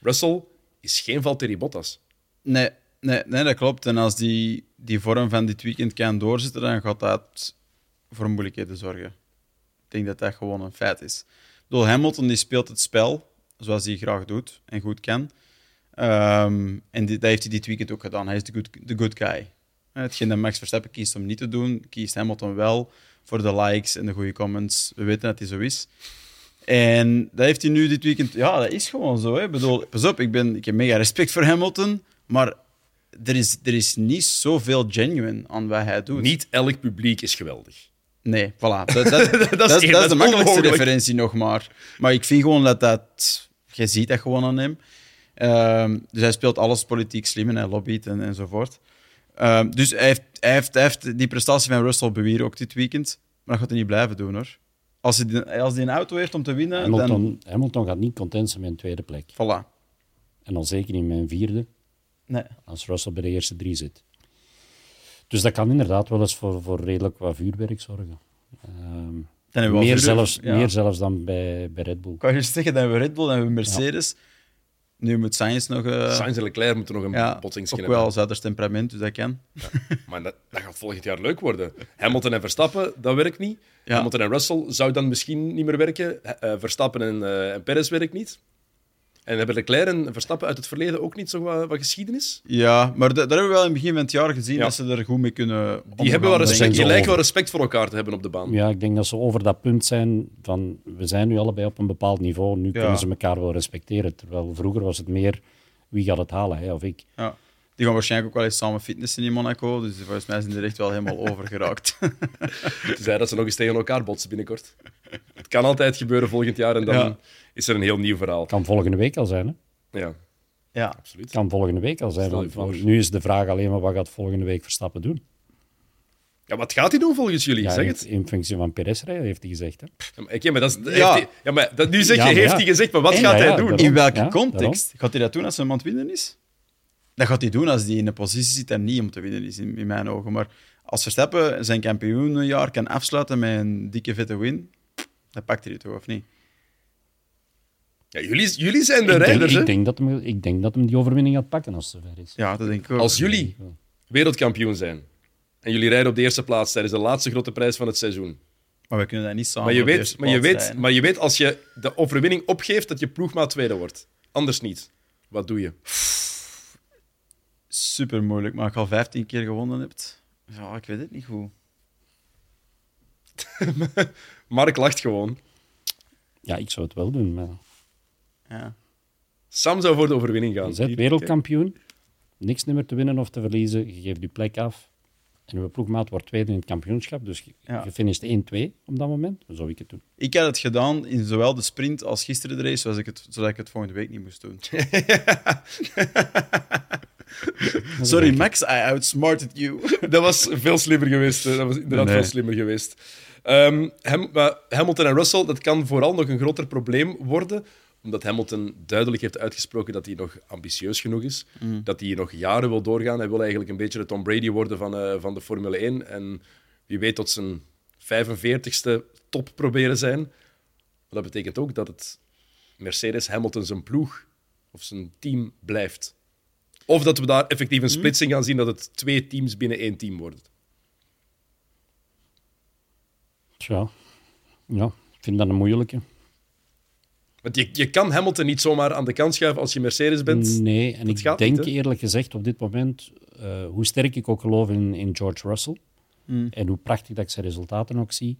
Russell is geen Valtteri Bottas. Nee, nee, nee, dat klopt. En als die, die vorm van dit weekend kan doorzetten, dan gaat dat voor moeilijkheden zorgen denk dat dat gewoon een feit is. Door Hamilton die speelt het spel zoals hij graag doet en goed kan. Um, en dat heeft hij dit weekend ook gedaan. Hij is de good, the good guy. Hetgeen dat Max Verstappen kiest om niet te doen, kiest Hamilton wel voor de likes en de goede comments. We weten dat hij zo is. En dat heeft hij nu dit weekend... Ja, dat is gewoon zo. Hè. Ik bedoel, pas op, ik, ben, ik heb mega respect voor Hamilton, maar er is, er is niet zoveel genuine aan wat hij doet. Niet elk publiek is geweldig. Nee, voilà. Dat, (laughs) dat, dat, is, dat is de makkelijkste referentie nog maar. Maar ik vind gewoon dat dat... Je ziet dat gewoon aan hem. Uh, dus hij speelt alles politiek slim en hij lobbyt en, enzovoort. Uh, dus hij heeft, hij, heeft, hij heeft die prestatie van Russell bewieren ook dit weekend. Maar dat gaat hij niet blijven doen, hoor. Als hij, die, als hij een auto heeft om te winnen... Hamilton, dan... Hamilton gaat niet content zijn met een tweede plek. Voilà. En dan zeker niet met een vierde. Nee. Als Russell bij de eerste drie zit. Dus dat kan inderdaad wel eens voor, voor redelijk wat vuurwerk zorgen. Um, meer, zelfs, meer zelfs dan bij, bij Red Bull. Kan je zeggen, dat we Red Bull en we Mercedes. Nu moet Sainz nog... Uh, Sainz en Leclerc moeten nog een ja, botsing Ook wel Zuiders temperament, dus dat kan. Ja, maar dat, dat, gaat volgend jaar leuk worden. Hamilton en Verstappen, dat werkt niet. Hamilton en Russell zou dan misschien niet meer werken. Uh, Verstappen en, uh, en Perez werkt niet. En hebben Leclerc en Verstappen uit het verleden ook niet zo wat, wat geschiedenis? Ja, maar daar hebben we wel in het begin van het jaar gezien dat ze er goed mee kunnen Die, hebben wel respect, die lijken wel respect voor elkaar te hebben op de baan. Ja, ik denk dat ze over dat punt zijn van we zijn nu allebei op een bepaald niveau, nu kunnen ze elkaar wel respecteren. Terwijl vroeger was het meer wie gaat het halen, hij of ik. Ja. Die gaan waarschijnlijk ook wel eens samen fitnessen in Monaco. Dus volgens mij zijn die er echt wel helemaal (laughs) over geraakt. Tenzij dat ze nog eens tegen elkaar botsen binnenkort. Het kan altijd gebeuren volgend jaar en dan is er een heel nieuw verhaal. Kan volgende week al zijn, hè? Ja. Ja, absoluut. kan volgende week al zijn. Want, nu is de vraag alleen maar wat gaat volgende week Verstappen doen? Ja, wat gaat hij doen volgens jullie? Ja, zeg in, het. in functie van Perez rijden, heeft hij gezegd. Hè? Ja, maar, oké, maar dat is, Ja. hij- ja, maar dat, nu zeg je, Ja, maar heeft ja. hij gezegd, maar wat En- gaat ja, hij doen? daarom. In welke Ja, context? Gaat hij dat doen als hij aan het winnen is? Dat gaat hij doen als hij in een positie zit en niet om te winnen is, in, in mijn ogen. Maar als Verstappen zijn kampioenenjaar kan afsluiten met een dikke vette win, dan pakt hij het toch, of niet? Ja, jullie, jullie zijn de Ik denk, rijders, hè? ik, denk dat hem, ik denk dat hem die overwinning gaat pakken als het zover is. Ja, dat denk ik ook. Als jullie wereldkampioen zijn en jullie rijden op de eerste plaats tijdens de laatste grote prijs van het seizoen. Maar we kunnen dat niet samen Maar je, op de weet, maar, je weet, maar je weet als je de overwinning opgeeft dat je ploegmaat tweede wordt. Anders niet. Wat doe je? Super moeilijk, maar als je al 15 keer gewonnen hebt. Ja, ik weet het niet goed. (laughs) Mark lacht gewoon. Ja, ik zou het wel doen. Maar Ja. Sam zou voor de overwinning gaan. je bent wereldkampioen, niks meer te winnen of te verliezen. Je geeft je plek af. En uw ploegmaat wordt tweede in het kampioenschap. Dus je, Ja. je finisht 1-2 op dat moment. Dan zou ik het doen. Ik had het gedaan in zowel de sprint als gisteren de race, zoals ik het, zodat ik het volgende week niet moest doen. (laughs) Sorry, Max, I outsmarted you. Dat was veel slimmer geweest. hè. Dat was inderdaad Nee. veel slimmer geweest. Ehm, maar Hamilton en Russell, dat kan vooral nog een groter probleem worden, omdat Hamilton duidelijk heeft uitgesproken dat hij nog ambitieus genoeg is. Dat hij nog jaren wil doorgaan. Hij wil eigenlijk een beetje de Tom Brady worden van, eh, van de Formule 1. En wie weet tot zijn 45ste top proberen zijn. Maar dat betekent ook dat het Mercedes Hamilton zijn ploeg of zijn team blijft. Of dat we daar effectief een splitsing gaan zien dat het twee teams binnen één team worden. Tja, ja, ik vind dat een moeilijke. Want je, je kan Hamilton niet zomaar aan de kant schuiven als je Mercedes bent. Nee, en Dat ik gaat denk niet, eerlijk gezegd op dit moment, eh, hoe sterk ik ook geloof in, in George Russell, en hoe prachtig dat ik zijn resultaten ook zie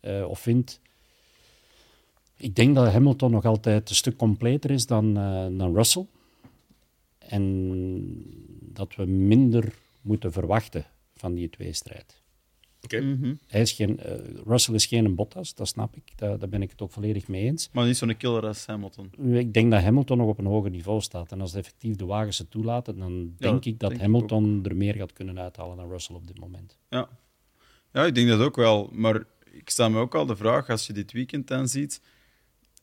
eh, of vind, ik denk dat Hamilton nog altijd een stuk completer is dan, eh, dan Russell. En dat we minder moeten verwachten van die tweestrijd. Oké. Hij is geen, eh, Russell is geen Bottas, dat snap ik. Daar, daar ben ik het ook volledig mee eens. Maar niet zo'n killer als Hamilton. Ik denk dat Hamilton nog op een hoger niveau staat. En als effectief de wagens het toelaten, dan denk ik dat denk ik Hamilton er meer gaat kunnen uithalen dan Russell op dit moment. Ja. ja, ik denk dat ook wel. Maar ik stel me ook al de vraag, als je dit weekend dan ziet,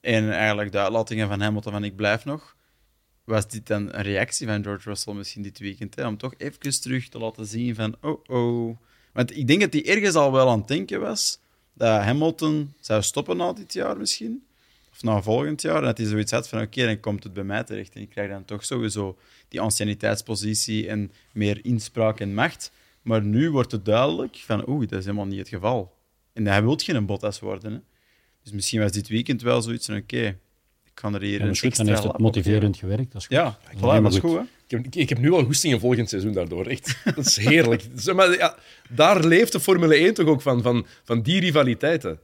en eigenlijk de uitlatingen van Hamilton van ik blijf nog, was dit dan een reactie van George Russell misschien dit weekend? Hè? Om toch even terug te laten zien van, oh oh. Want ik denk dat hij ergens al wel aan het denken was dat Hamilton zou stoppen na dit jaar misschien. Of na volgend jaar. En dat hij zoiets had van, oké, dan komt het bij mij terecht. En ik krijg dan toch sowieso die anciëniteitspositie en meer inspraak en macht. Maar nu wordt het duidelijk van, oeh, dat is helemaal niet het geval. En hij wil geen Bottas worden. Hè. Dus misschien was dit weekend wel zoiets van, oké, ik kan er hier En een extra dan heeft het motiverend gewerkt. Dat is goed. Ja, voilà, dat is goed. goed, hè. Ik heb, ik heb nu al goesting in volgend seizoen daardoor. Echt. (laughs) Dat is heerlijk. Maar, ja, daar leeft de Formule 1 toch ook van, van, van die rivaliteiten.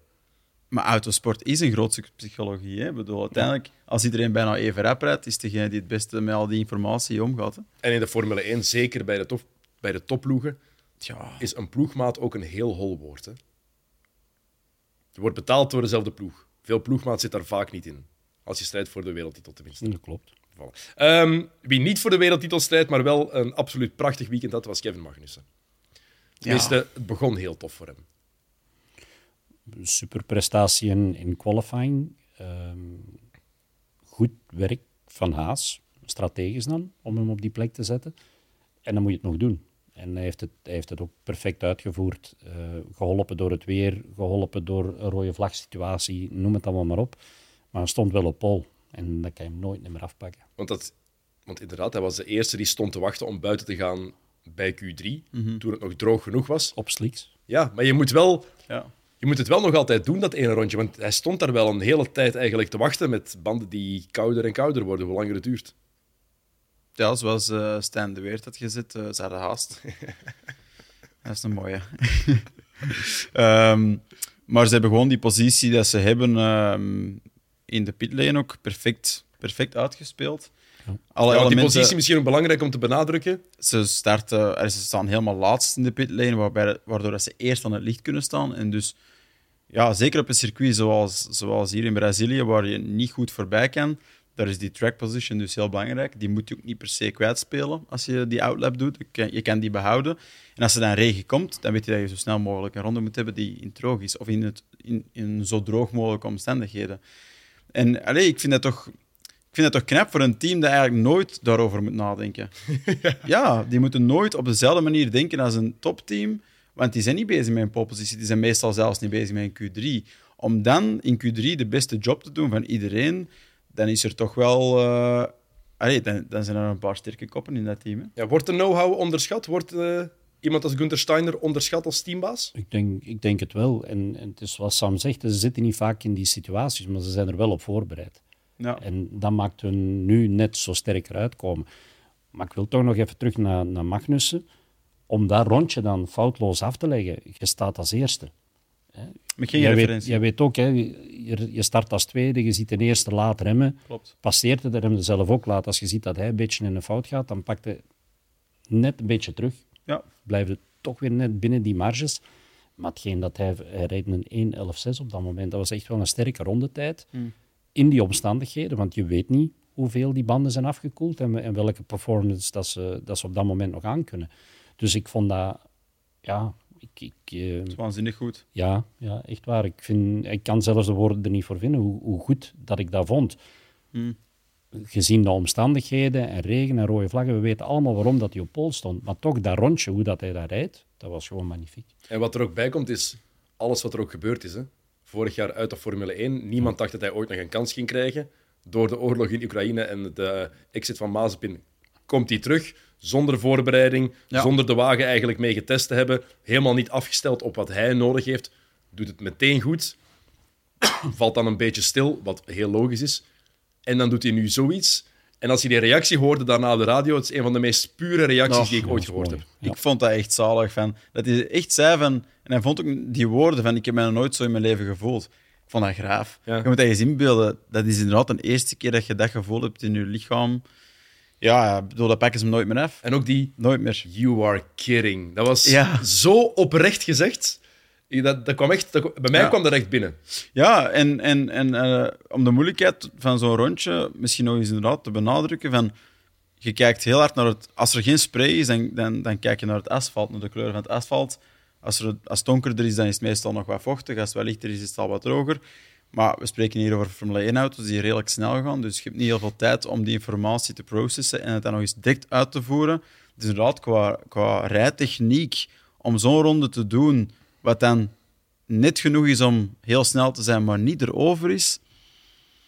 Maar autosport is een groot stuk psychologie. Hè? Ik bedoel, uiteindelijk, als iedereen bijna even rap rijdt, is degene die het beste met al die informatie omgaat. Hè? En in de Formule 1, zeker bij de, top, bij de topploegen, Tja, is een ploegmaat ook een heel hol woord. Hè. Je wordt betaald door dezelfde ploeg. Veel ploegmaat zit daar vaak niet in. Als je strijdt voor de wereldtitel tenminste. Dat klopt. Ehm, wie niet voor de wereldtitel strijdt, maar wel een absoluut prachtig weekend had, was Kevin Magnussen. Tenminste, het begon heel tof voor hem. Super prestatie in, in qualifying. Ehm, goed werk van Haas, strategisch dan, om hem op die plek te zetten. En dan moet je het nog doen. En hij heeft het, hij heeft het ook perfect uitgevoerd. eh, geholpen door het weer, geholpen door een rode vlagsituatie, noem het allemaal maar op. Maar hij stond wel op pol. En dat kan je hem nooit meer afpakken. Want, dat, want inderdaad, hij was de eerste die stond te wachten om buiten te gaan bij Q3, toen het nog droog genoeg was. Op slicks. Ja, maar je moet, wel, ja. je moet het wel nog altijd doen, dat ene rondje. Want hij stond daar wel een hele tijd eigenlijk te wachten met banden die kouder en kouder worden, hoe langer het duurt. ja, zoals eh Stijn de Weert had gezet, eh ze hadden haast. (laughs) dat is een mooie. (laughs) Ehm, maar ze hebben gewoon die positie dat ze hebben ehm, in de pitlane ook perfect, perfect uitgespeeld. Alle Ja, die elementen- positie misschien ook belangrijk om te benadrukken. ze, starten, ze staan helemaal laatst in de pitlane, waarbij, waardoor dat ze eerst aan het licht kunnen staan. En dus, ja, zeker op een circuit zoals, zoals hier in Brazilië, waar je niet goed voorbij kan, Daar is die track position dus heel belangrijk. Die moet je ook niet per se kwijtspelen als je die outlap doet. Je kan die behouden. En als er dan regen komt, dan weet je dat je zo snel mogelijk een ronde moet hebben die in droog is. Of in, het, in, in zo droog mogelijke omstandigheden. En allez, ik vind dat toch ik vind het toch knap voor een team dat eigenlijk nooit daarover moet nadenken. (laughs) ja. die moeten nooit op dezelfde manier denken als een topteam, want die zijn niet bezig met een polepositie, die zijn meestal zelfs niet bezig met een Q3. Om dan in Q3 de beste job te doen van iedereen, dan is er toch wel... Uh, dan, dan, zijn er een paar sterke koppen in dat team. Ja, wordt de know-how onderschat? Wordt uh, iemand als Gunther Steiner onderschat als teambaas? Ik denk, ik denk het wel. En, en het is wat Sam zegt, ze zitten niet vaak in die situaties, maar ze zijn er wel op voorbereid. Ja. En dat maakt hun nu net zo sterker uitkomen. Maar ik wil toch nog even terug naar, naar Magnussen. Om dat rondje dan foutloos af te leggen. Je staat als eerste. Met geen jij Weet, jij weet ook, hè, je, je start als tweede, je ziet de eerste laat remmen. Klopt. Passeert het, remde zelf ook laat. Als je ziet dat hij een beetje in een fout gaat, dan pakt hij net een beetje terug. Ja. Blijft het toch weer net binnen die marges. Maar hetgeen dat hij, hij reed een 1.11.6 op dat moment, dat was echt wel een sterke rondetijd. Mm in die omstandigheden, want je weet niet hoeveel die banden zijn afgekoeld en, en welke performance dat ze, dat ze op dat moment nog aan kunnen. Dus ik vond dat, ja, ik, ik, uh, is waanzinnig goed. Ja, ja, echt waar. Ik, vind, ik kan zelfs de woorden er niet voor vinden hoe, hoe goed dat ik dat vond. Hmm. Gezien de omstandigheden en regen en rode vlaggen, we weten allemaal waarom dat hij op pol stond. Maar toch, dat rondje, hoe dat hij daar rijdt, dat was gewoon magnifiek. En wat er ook bij komt, is alles wat er ook gebeurd is. Hè? vorig jaar uit de Formule 1. Niemand dacht dat hij ooit nog een kans ging krijgen. Door de oorlog in Oekraïne en de exit van Mazepin komt hij terug. Zonder voorbereiding, zonder de wagen eigenlijk mee getest te hebben. Helemaal niet afgesteld op wat hij nodig heeft. Doet het meteen goed. (coughs) Valt dan een beetje stil, wat heel logisch is. En dan doet hij nu zoiets. En als je die reactie hoorde daarna op de radio, het is een van de meest pure reacties die ik ooit gehoord heb. Ik vond dat echt zalig. Van, dat hij echt zei van... En hij vond ook die woorden van, ik heb mij nog nooit zo in mijn leven gevoeld. Ik vond dat graaf. Je moet dat eens inbeelden. Dat is inderdaad de eerste keer dat je dat gevoel hebt in je lichaam. Ja, bedoel, dat pakken ze hem nooit meer af. En ook die... Nooit meer. You are kidding. Dat was zo oprecht gezegd. Dat, dat kwam echt, bij mij kwam dat echt binnen. Ja, en, en, en uh, om de moeilijkheid van zo'n rondje misschien nog eens inderdaad te benadrukken, van, je kijkt heel hard naar het... Als er geen spray is, dan, dan, dan kijk je naar het asfalt, naar de kleur van het asfalt. Als, er, als het donkerder is, dan is het meestal nog wat vochtig. Als het wat lichter is, is het al wat droger. Maar we spreken hier over Formule 1-auto's die redelijk snel gaan. Dus je hebt niet heel veel tijd om die informatie te processen en het dan nog eens direct uit te voeren. Dus inderdaad, qua, qua rijtechniek, om zo'n ronde te doen, wat dan net genoeg is om heel snel te zijn, maar niet erover is.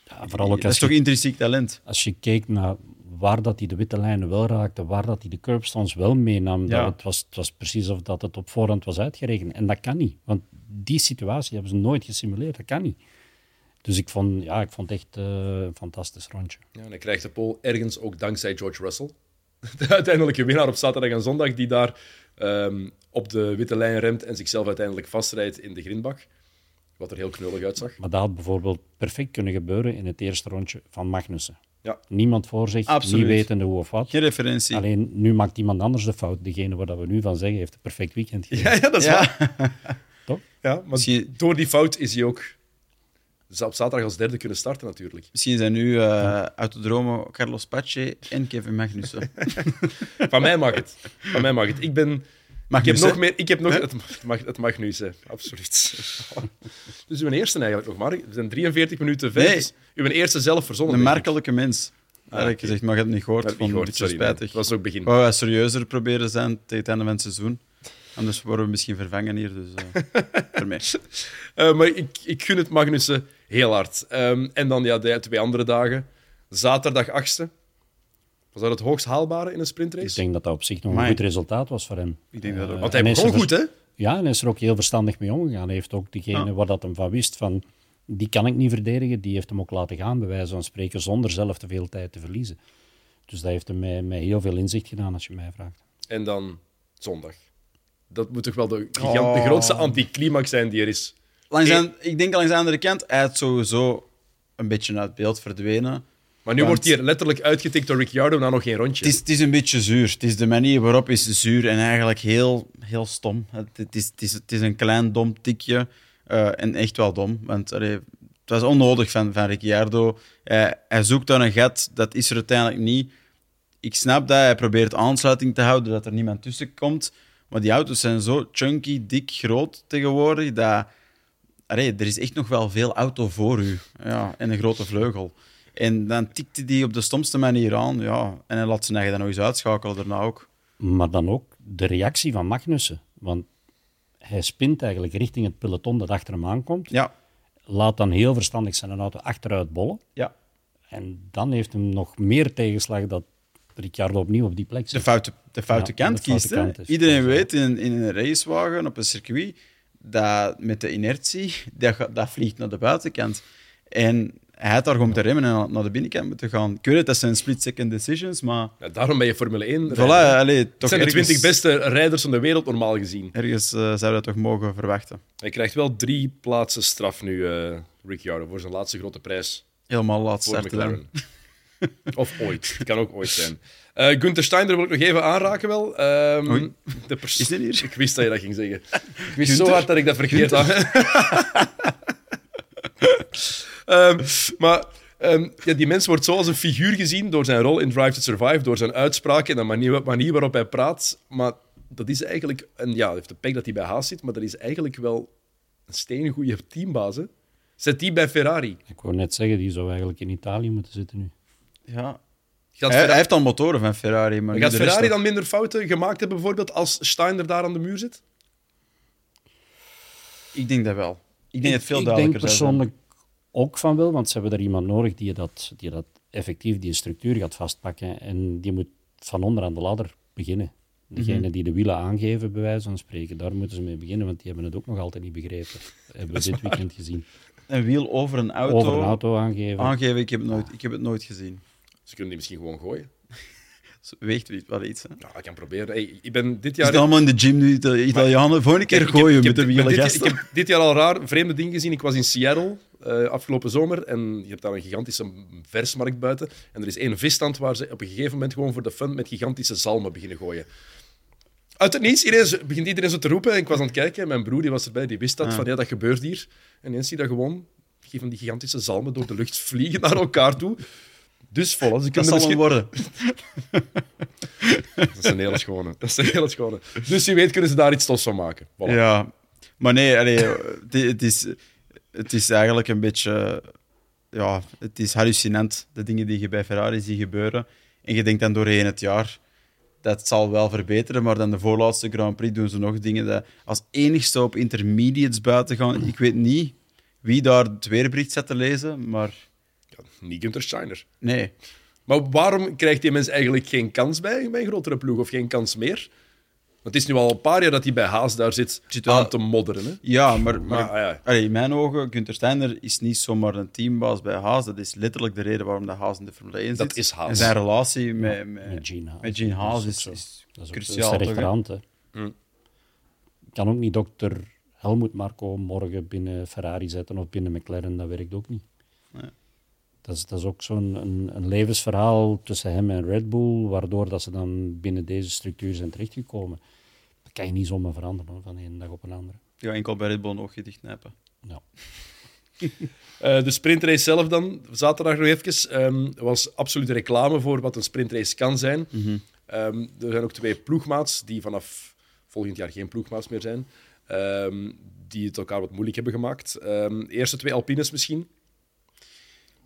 Ja, vooral ook dat is toch intrinsiek talent? Als je kijkt naar waar dat hij de witte lijnen wel raakte, waar dat hij de curbstones wel meenam, dat het, was, het was precies of dat het op voorhand was uitgerekend. En dat kan niet, want die situatie hebben ze nooit gesimuleerd, dat kan niet. Dus ik vond, ja, ik vond het echt uh, een fantastisch rondje. Ja, en hij krijgt de pole ergens ook dankzij George Russell. (laughs) De uiteindelijke winnaar op zaterdag en zondag, die daar um, op de witte lijn remt en zichzelf uiteindelijk vastrijdt in de grindbak. Wat er heel knullig uitzag. Maar dat had bijvoorbeeld perfect kunnen gebeuren in het eerste rondje van Magnussen. Ja. Niemand voor zich, Absoluut. niet wetende hoe of wat. Geen referentie. Alleen nu maakt iemand anders de fout. Degene waar we nu van zeggen, heeft een perfect weekend Ja, ja, dat is waar. (laughs) Toch? Ja, maar door die fout is hij ook op zaterdag als derde kunnen starten natuurlijk. Misschien zijn nu uh, Autodromo Carlos Pace en Kevin Magnussen. (laughs) van mij mag het. Van mij mag het. Ik ben ik heb nog meer. Ik heb nog, het, mag, het mag nu zijn, absoluut. (laughs) dus uw eerste eigenlijk nog maar. We zijn 43 minuten verder. Nee. uw eerste zelf verzonnen. Een merkelijke mens. Eigenlijk gezegd, maar je hebt het niet gehoord. Het niet gehoord, sorry, spijtig. Het was ook begin. Wou wij serieuzer proberen zijn tegen het einde van het seizoen. Anders worden we misschien vervangen hier, dus (laughs) uh. Uh, maar ik, ik gun het Magnussen heel hard. Um, en dan ja, de twee andere dagen. Zaterdag 8e. Was dat het hoogst haalbare in een sprintrace? Ik denk dat dat op zich nog een goed resultaat was voor hem. Ik denk dat ook. Want hij begon goed, hè? Ja, en hij is er ook heel verstandig mee omgegaan. Hij heeft ook degene ja. waar dat hem van wist van... Die kan ik niet verdedigen, die heeft hem ook laten gaan, bij wijze van spreken, zonder zelf te veel tijd te verliezen. Dus dat heeft hem mij, mij heel veel inzicht gedaan, als je mij vraagt. En dan zondag. Dat moet toch wel de, oh. de grootste anticlimax zijn die er is. Langs aan, ik denk langs de andere kant, hij is sowieso een beetje uit beeld verdwenen. Maar nu wordt hij letterlijk uitgetikt door Ricciardo na nog geen rondje. Het is, het is een beetje zuur. Het is de manier waarop is zuur en eigenlijk heel, heel stom. Het, het, is, het, is, het is een klein dom tikje uh, en echt wel dom. Want allee, was onnodig van, van Ricciardo. Hij, hij zoekt dan een gat, dat is er uiteindelijk niet. Ik snap dat, hij probeert aansluiting te houden, dat er niemand tussen komt. Maar die auto's zijn zo chunky, dik, groot tegenwoordig, dat... Allee, er is echt nog wel veel auto voor u. Ja, en een grote vleugel. En dan tikte die op de stomste manier aan. Ja, en hij laat zijn eigen dan nog eens uitschakelen daarna ook. Maar dan ook de reactie van Magnussen. Want hij spint eigenlijk richting het peloton dat achter hem aankomt. Ja. Laat dan heel verstandig zijn auto achteruit bollen. Ja. En dan heeft hem nog meer tegenslag dat Ricciardo opnieuw op die plek De zit. foute, de foute Ja, kant de foute kiest. kant Iedereen weet in, in een racewagen op een circuit dat met de inertie, dat, dat vliegt naar de buitenkant. En hij had daar gewoon moeten remmen en naar de binnenkant moeten gaan. Ik weet het, dat zijn split-second decisions, maar Ja, daarom ben je Formule 1. voilà, allee, Het toch zijn de ergens, 20 beste rijders van de wereld normaal gezien. ergens eh, zou je dat toch mogen verwachten. Hij krijgt wel drie plaatsen straf nu, eh Ricciardo, voor zijn laatste grote prijs Helemaal laat voor starten. dan. McLaren. (laughs) of ooit. Het kan ook ooit zijn. Eh Gunther Steiner wil ik nog even aanraken wel. Ehm, Oei. de pers- Is dit hier? Ik wist dat je dat ging zeggen. Ik wist zo hard dat ik dat verkeerd had. (laughs) Ehm, maar ehm, ja, die mens wordt zo als een figuur gezien door zijn rol in Drive to Survive, door zijn uitspraken en de manier, manier waarop hij praat. Maar dat is eigenlijk... En ja, hij heeft de pek dat hij bij Haas zit, maar dat is eigenlijk wel een steengoede teambaas. Hè? Zet die bij Ferrari. Ik wou net zeggen, die zou eigenlijk in Italië moeten zitten nu. Ja. Gaat, Hij, Ferrari, hij heeft al motoren van Ferrari, maar gaat Ferrari dan minder fouten gemaakt hebben, bijvoorbeeld, als Steiner daar aan de muur zit? Ik denk dat wel. Ik denk dat het veel ik denk duidelijker zou zijn. persoonlijk ook van wel, want ze hebben daar iemand nodig die dat, die dat effectief die structuur gaat vastpakken. En die moet van onder aan de ladder beginnen. Degene Mhm. die de wielen aangeven, bij wijze van spreken, daar moeten ze mee beginnen, want die hebben het ook nog altijd niet begrepen. hebben we dit weekend gezien. Een wiel over een auto, Over een auto aangeven. aangeven, ik heb, het nooit, ik heb het nooit gezien. Ze kunnen die misschien gewoon gooien. (laughs) Dus Weegt wel iets. Hè? Ja, ik kan proberen. Hey, ik ben dit Is jaar... het allemaal in de gym nu, de Italianen? Volgende keer gooien met heb- de wielen dit, ik gasten. heb dit jaar al raar vreemde dingen gezien. Ik was in Seattle eh, afgelopen zomer en je hebt daar een gigantische versmarkt buiten. En er is één visstand waar ze op een gegeven moment gewoon voor de fun met gigantische zalmen beginnen gooien. Uit het niets ineens begint iedereen zo te roepen. En ik was aan het kijken en mijn broer die was erbij, die wist dat. Ah. Van ja, dat gebeurt hier. En ineens zie je dat gewoon van die gigantische zalmen door de lucht vliegen naar elkaar toe. Dus vol. Ze Dat zal misschien... worden. (laughs) Dat is een hele schone. Dat is een hele schone. Dus wie weet kunnen ze daar iets tofs van maken. Voilà. Ja, maar nee, allee, (laughs) het, is, het is eigenlijk een beetje... Ja, het is hallucinant, de dingen die je bij Ferrari ziet gebeuren. En je denkt dan doorheen het jaar, dat zal wel verbeteren, maar dan de voorlaatste Grand Prix doen ze nog dingen dat als enigste op intermediates buiten gaan. Ik weet niet wie daar het weerbericht zat te lezen, maar niet Gunther Steiner. nee. Maar waarom krijgt die mens eigenlijk geen kans bij, bij een grotere ploeg of geen kans meer? Want het is nu al een paar jaar dat hij bij Haas daar zit Zit aan te modderen. Hè? Ja, maar, maar Maar, ah ja. allee, in mijn ogen, Gunther Steiner is niet zomaar een teambaas bij Haas. Dat is letterlijk de reden waarom de Haas in de Formule 1 zit. Dat is Haas. En zijn relatie met, met, Met Gene Haas. met Gene Haas Dat is, is Dat is ook cruciaal. rechterhand. Hè. Hm. Kan ook niet dokter Helmut Marco morgen binnen Ferrari zetten of binnen McLaren, dat werkt ook niet. Nee. Dat is, dat is ook zo'n een, een levensverhaal tussen hem en Red Bull, waardoor dat ze dan binnen deze structuur zijn terechtgekomen. Dat kan je niet zomaar veranderen hoor, van de ene dag op een andere. Ja, enkel bij Red Bull een oogje dichtknijpen. Ja. (laughs) Eh, de sprintrace zelf dan, zaterdag nog even, ehm, was absoluut reclame voor wat een sprintrace kan zijn. Ehm, er zijn ook twee ploegmaats die vanaf volgend jaar geen ploegmaats meer zijn, ehm, die het elkaar wat moeilijk hebben gemaakt. Ehm, de eerste twee Alpines misschien.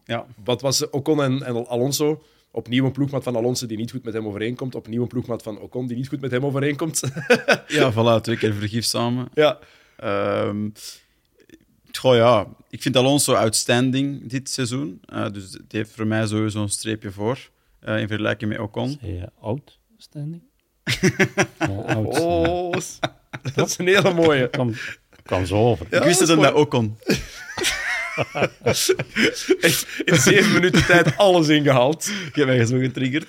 Ja, Wat was Ocon en, en Alonso? Opnieuw een ploegmaat van Alonso die niet goed met hem overeenkomt. Opnieuw een ploegmaat van Ocon die niet goed met hem overeenkomt. (laughs) ja voilà, twee keer vergif samen. ja, Ehm goh, ja, ik vind Alonso outstanding dit seizoen. Eh, dus die heeft voor mij sowieso een streepje voor eh, in vergelijking met Ocon. Zei je outstanding? (laughs) ja, oud. oh, dat is een hele mooie. Kwam zo over. ik wist dat het is hem dat Ocon. (laughs) Echt in zeven minuten tijd alles ingehaald. Ik heb mij zo getriggerd.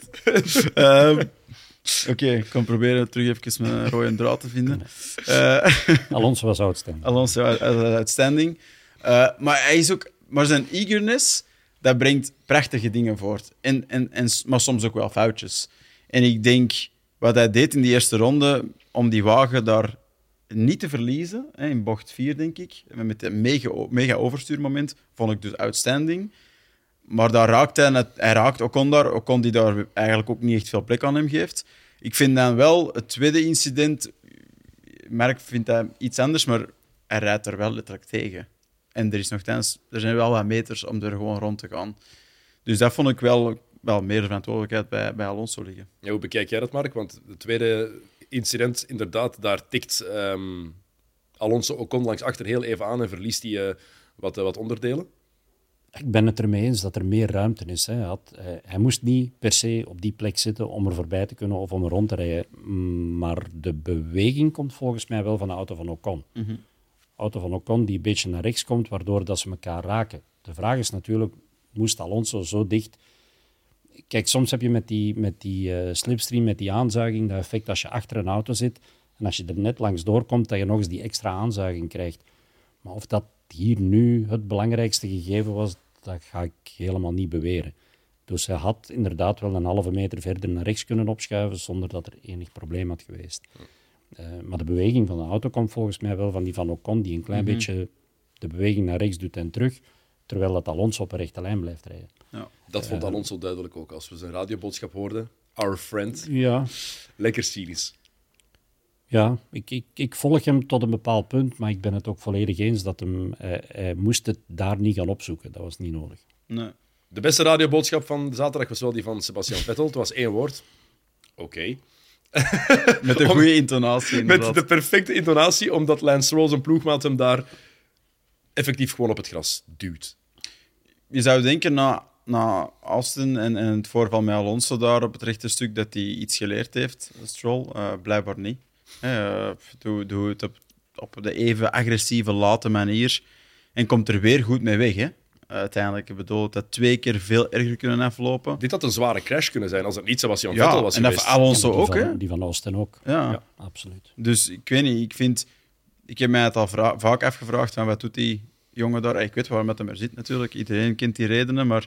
Ehm, Oké, ik kan proberen terug even mijn rode draad te vinden. Eh, Alonso was outstanding. Alonso uit- outstanding. Eh, maar hij is ook, maar zijn eagerness, dat brengt prachtige dingen voort. En, en, en, maar soms ook wel foutjes. En ik denk, wat hij deed in die eerste ronde, om die wagen daar niet te verliezen. Hè, in bocht 4, denk ik. Met een mega, mega overstuurmoment vond ik dus outstanding. Maar daar raakt hij, hij raakt Ocon daar. Ocon die daar eigenlijk ook niet echt veel plek aan hem geeft. Ik vind dan wel het tweede incident. Merk vindt hij iets anders, maar hij rijdt er wel letterlijk tegen. En er, is nog er zijn wel wat meters om er gewoon rond te gaan. Dus dat vond ik wel, wel meer verantwoordelijkheid bij, bij Alonso liggen. Ja, hoe bekijk jij dat, Mark? Want het tweede incident, inderdaad, daar tikt um, Alonso Ocon langs achter heel even aan en verliest hij uh, wat, uh, wat onderdelen. Ik ben het ermee eens dat er meer ruimte is. Hè. Hij, had, hij, hij, moest niet per se op die plek zitten om er voorbij te kunnen of om er rond te rijden. Maar de beweging komt volgens mij wel van de auto van Ocon. Mm -hmm. auto van Ocon die een beetje naar rechts komt, waardoor dat ze elkaar raken. De vraag is natuurlijk, moest Alonso zo dicht... Kijk, soms heb je met die, met die uh, slipstream, met die aanzuiging, dat effect als je achter een auto zit en als je er net langs doorkomt, dat je nog eens die extra aanzuiging krijgt. Maar of dat hier nu het belangrijkste gegeven was, dat ga ik helemaal niet beweren. Dus hij had inderdaad wel een halve meter verder naar rechts kunnen opschuiven zonder dat er enig probleem had geweest. Uh, maar de beweging van de auto komt volgens mij wel van die van Ocon, die een klein mm -hmm. beetje de beweging naar rechts doet en terug, terwijl dat Alonso op een rechte lijn blijft rijden. Ja. Dat vond Alonso uh, duidelijk ook als we zijn radioboodschap hoorden. Our friend. Ja. Lekker cynisch. Ja, ik, ik, ik, volg hem tot een bepaald punt, maar ik ben het ook volledig eens dat hem, hij, hij moest het daar niet gaan opzoeken. Dat was niet nodig. Nee. De beste radioboodschap van de zaterdag was wel die van Sebastian (laughs) Vettel. Het was één woord. Oké. Okay. (laughs) met een (laughs) goede intonatie. Inderdaad. Met de perfecte intonatie, omdat Lance Stroll zijn ploegmaat hem daar effectief gewoon op het gras duwt. Je zou denken na, na Austin en, en het voorval met Alonso daar op het rechte stuk dat hij iets geleerd heeft, Stroll. Uh, blijkbaar niet. Uh, doe, doe het op, op de even agressieve, late manier en komt er weer goed mee weg. Hè? uiteindelijk. Ik bedoel, dat twee keer veel erger kunnen aflopen. Dit had een zware crash kunnen zijn als het niet Sebastian Vettel was en dat van Alonso ja, die ook, hè? Die van Austin ook. Ja. ja. absoluut. Dus ik weet niet, ik vind... Ik heb mij het al vaak afgevraagd, van wat doet die jongen daar? Ik weet waarom het hem er zit natuurlijk, iedereen kent die redenen, maar...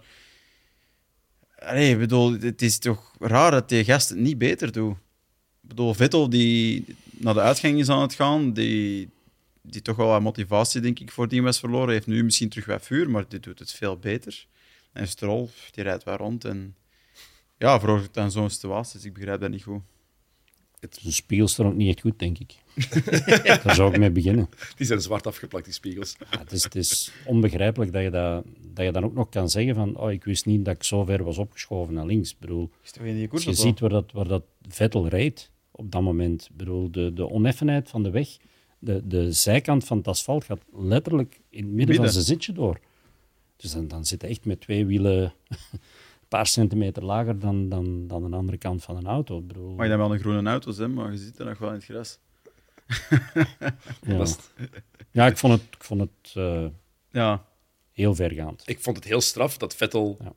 Allee, ik bedoel, het is toch raar dat die gast het niet beter doet. Ik bedoel, Vettel die naar de uitgang is aan het gaan, die, die toch wel wat motivatie, denk ik, voor die was verloren. heeft nu misschien terug wat vuur, maar die doet het veel beter. En Stroll, die rijdt wel rond. En ja, veroorzaakt dan zo'n situatie. Dus ik begrijp dat niet goed. Het... De spiegels staan ook niet echt goed, denk ik. (laughs) Daar zou ik mee beginnen. Die zijn zwart afgeplakt, die spiegels. Ja, het, is, het, is, onbegrijpelijk dat je, dat, dat je dan ook nog kan zeggen van oh, ik wist niet dat ik zo ver was opgeschoven naar links. Ik bedoel, je als je ziet waar dat, waar dat Vettel rijdt op dat moment. Ik bedoel, de, de oneffenheid van de weg de, de zijkant van het asfalt gaat letterlijk in het midden, midden. van zijn zitje door. Dus dan, dan zit hij echt met twee wielen paar centimeter lager dan, dan, dan de andere kant van een auto. Ik bedoel... Maar je dan wel een groene auto zijn, maar je zit er nog wel in het gras. ja. ja, ik vond het, ik vond het uh, ja. heel vergaand. Ik vond het heel straf dat Vettel ja.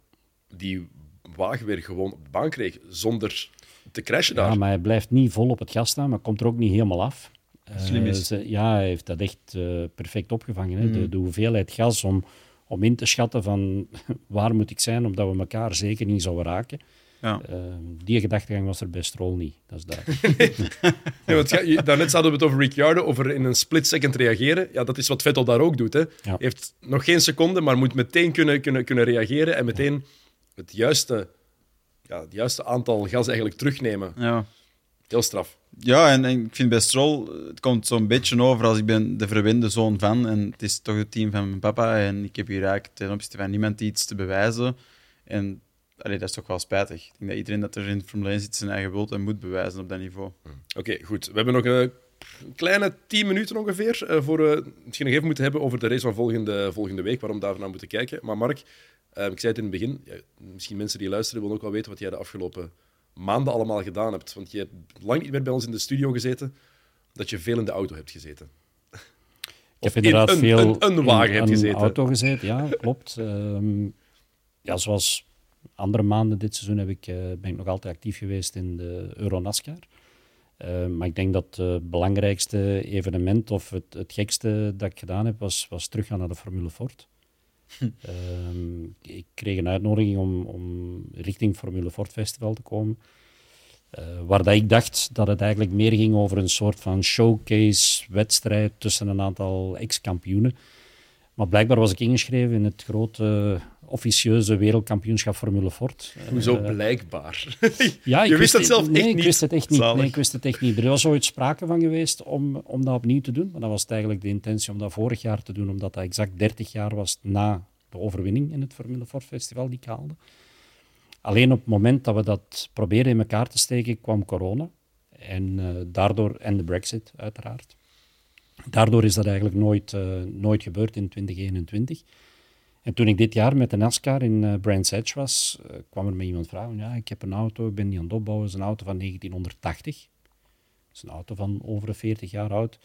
die wagen weer gewoon op de baan kreeg zonder te crashen daar. Ja, maar hij blijft niet vol op het gas staan, maar komt er ook niet helemaal af. Slim is. Ze, ja, hij heeft dat echt uh, perfect opgevangen. Hè? Mm. De, de, hoeveelheid gas om, om in te schatten van (laughs) waar moet ik zijn, omdat we elkaar zeker niet zouden raken. Ja. Uh, die gedachtegang was er bij Stroll niet, dat is duidelijk. (laughs) nee, want ja, daarnet hadden we het over Ricciardo, over in een split second reageren. Ja, dat is wat Vettel daar ook doet. Hè. Ja. Heeft nog geen seconde, maar moet meteen kunnen, kunnen, kunnen reageren en meteen het juiste, ja, het juiste aantal gas eigenlijk terugnemen. Ja. Heel straf. Ja, en, ik vind bij Stroll, het komt zo'n beetje over als ik ben de verwende zoon van. En het is toch het team van mijn papa. En ik heb hier eigenlijk ten opzichte van niemand iets te bewijzen. En allee, dat is toch wel spijtig. Ik denk dat iedereen dat er in Formule 1 zit zijn eigen wilt en moet bewijzen op dat niveau. Oké, okay, goed. We hebben nog een kleine tien minuten ongeveer uh, voor we misschien nog even moeten hebben over de race van volgende, volgende week, waarom daar naar moeten kijken. Maar Mark, uh, ik zei het in het begin, misschien mensen die luisteren willen ook wel weten wat jij de afgelopen maanden allemaal gedaan hebt. Want je hebt lang niet meer bij ons in de studio gezeten, dat je veel in de auto hebt gezeten. Ik heb inderdaad een, veel een, een wagen in hebt gezeten. auto gezeten, ja, (laughs) klopt. Um, ja, zoals andere maanden dit seizoen heb ik, uh, ben ik nog altijd actief geweest in de Euronascar. Uh, maar ik denk dat het belangrijkste evenement of het, het gekste dat ik gedaan heb, was, was teruggaan naar de Formule Ford. Um, (laughs) ik kreeg een uitnodiging om, om richting Formule Ford Festival te komen. Uh, waar dat ik dacht dat het eigenlijk meer ging over een soort van showcase-wedstrijd tussen een aantal ex-kampioenen. Maar blijkbaar was ik ingeschreven in het grote officieuze wereldkampioenschap Formule Ford. Hoezo uh, blijkbaar? (laughs) ja, je wist het zelf nee, echt ik wist het echt niet. Nee, ik wist het echt niet. Er was ooit sprake van geweest om, om dat opnieuw te doen. Maar dat was eigenlijk de intentie om dat vorig jaar te doen, omdat dat exact 30 jaar was na de overwinning in het Formule Ford Festival die ik haalde. Alleen op het moment dat we dat probeerden in elkaar te steken, kwam corona. En, uh, daardoor, en de brexit, uiteraard. Daardoor is dat eigenlijk nooit, uh, nooit gebeurd in 2021. En toen ik dit jaar met de NASCAR in uh, Brands Edge was, uh, kwam er me iemand vragen: ja, ik heb een auto, ik ben die aan het opbouwen. Het is een auto van 1980. Het is een auto van over 40 jaar oud.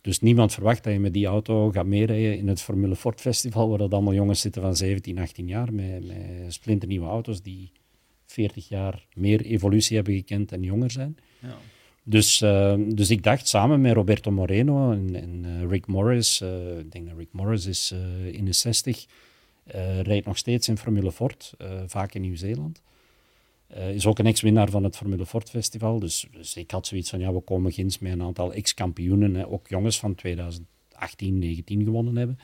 Dus niemand verwacht dat je met die auto gaat meerijden in het Formule Ford Festival, waar dat allemaal jongens zitten van 17, 18 jaar met, met splinternieuwe auto's die 40 jaar meer evolutie hebben gekend en jonger zijn. Ja. Dus, uh, dus ik dacht samen met Roberto Moreno en, en uh, Rick Morris, uh, ik denk dat Rick Morris is in de 60, rijdt nog steeds in Formule Ford, vaak in Nieuw-Zeeland. is ook een ex-winnaar van het Formule Ford Festival. Dus, dus, ik had zoiets van, ja, we komen ginds met een aantal ex-kampioenen, ook jongens van 2018, 19 gewonnen hebben.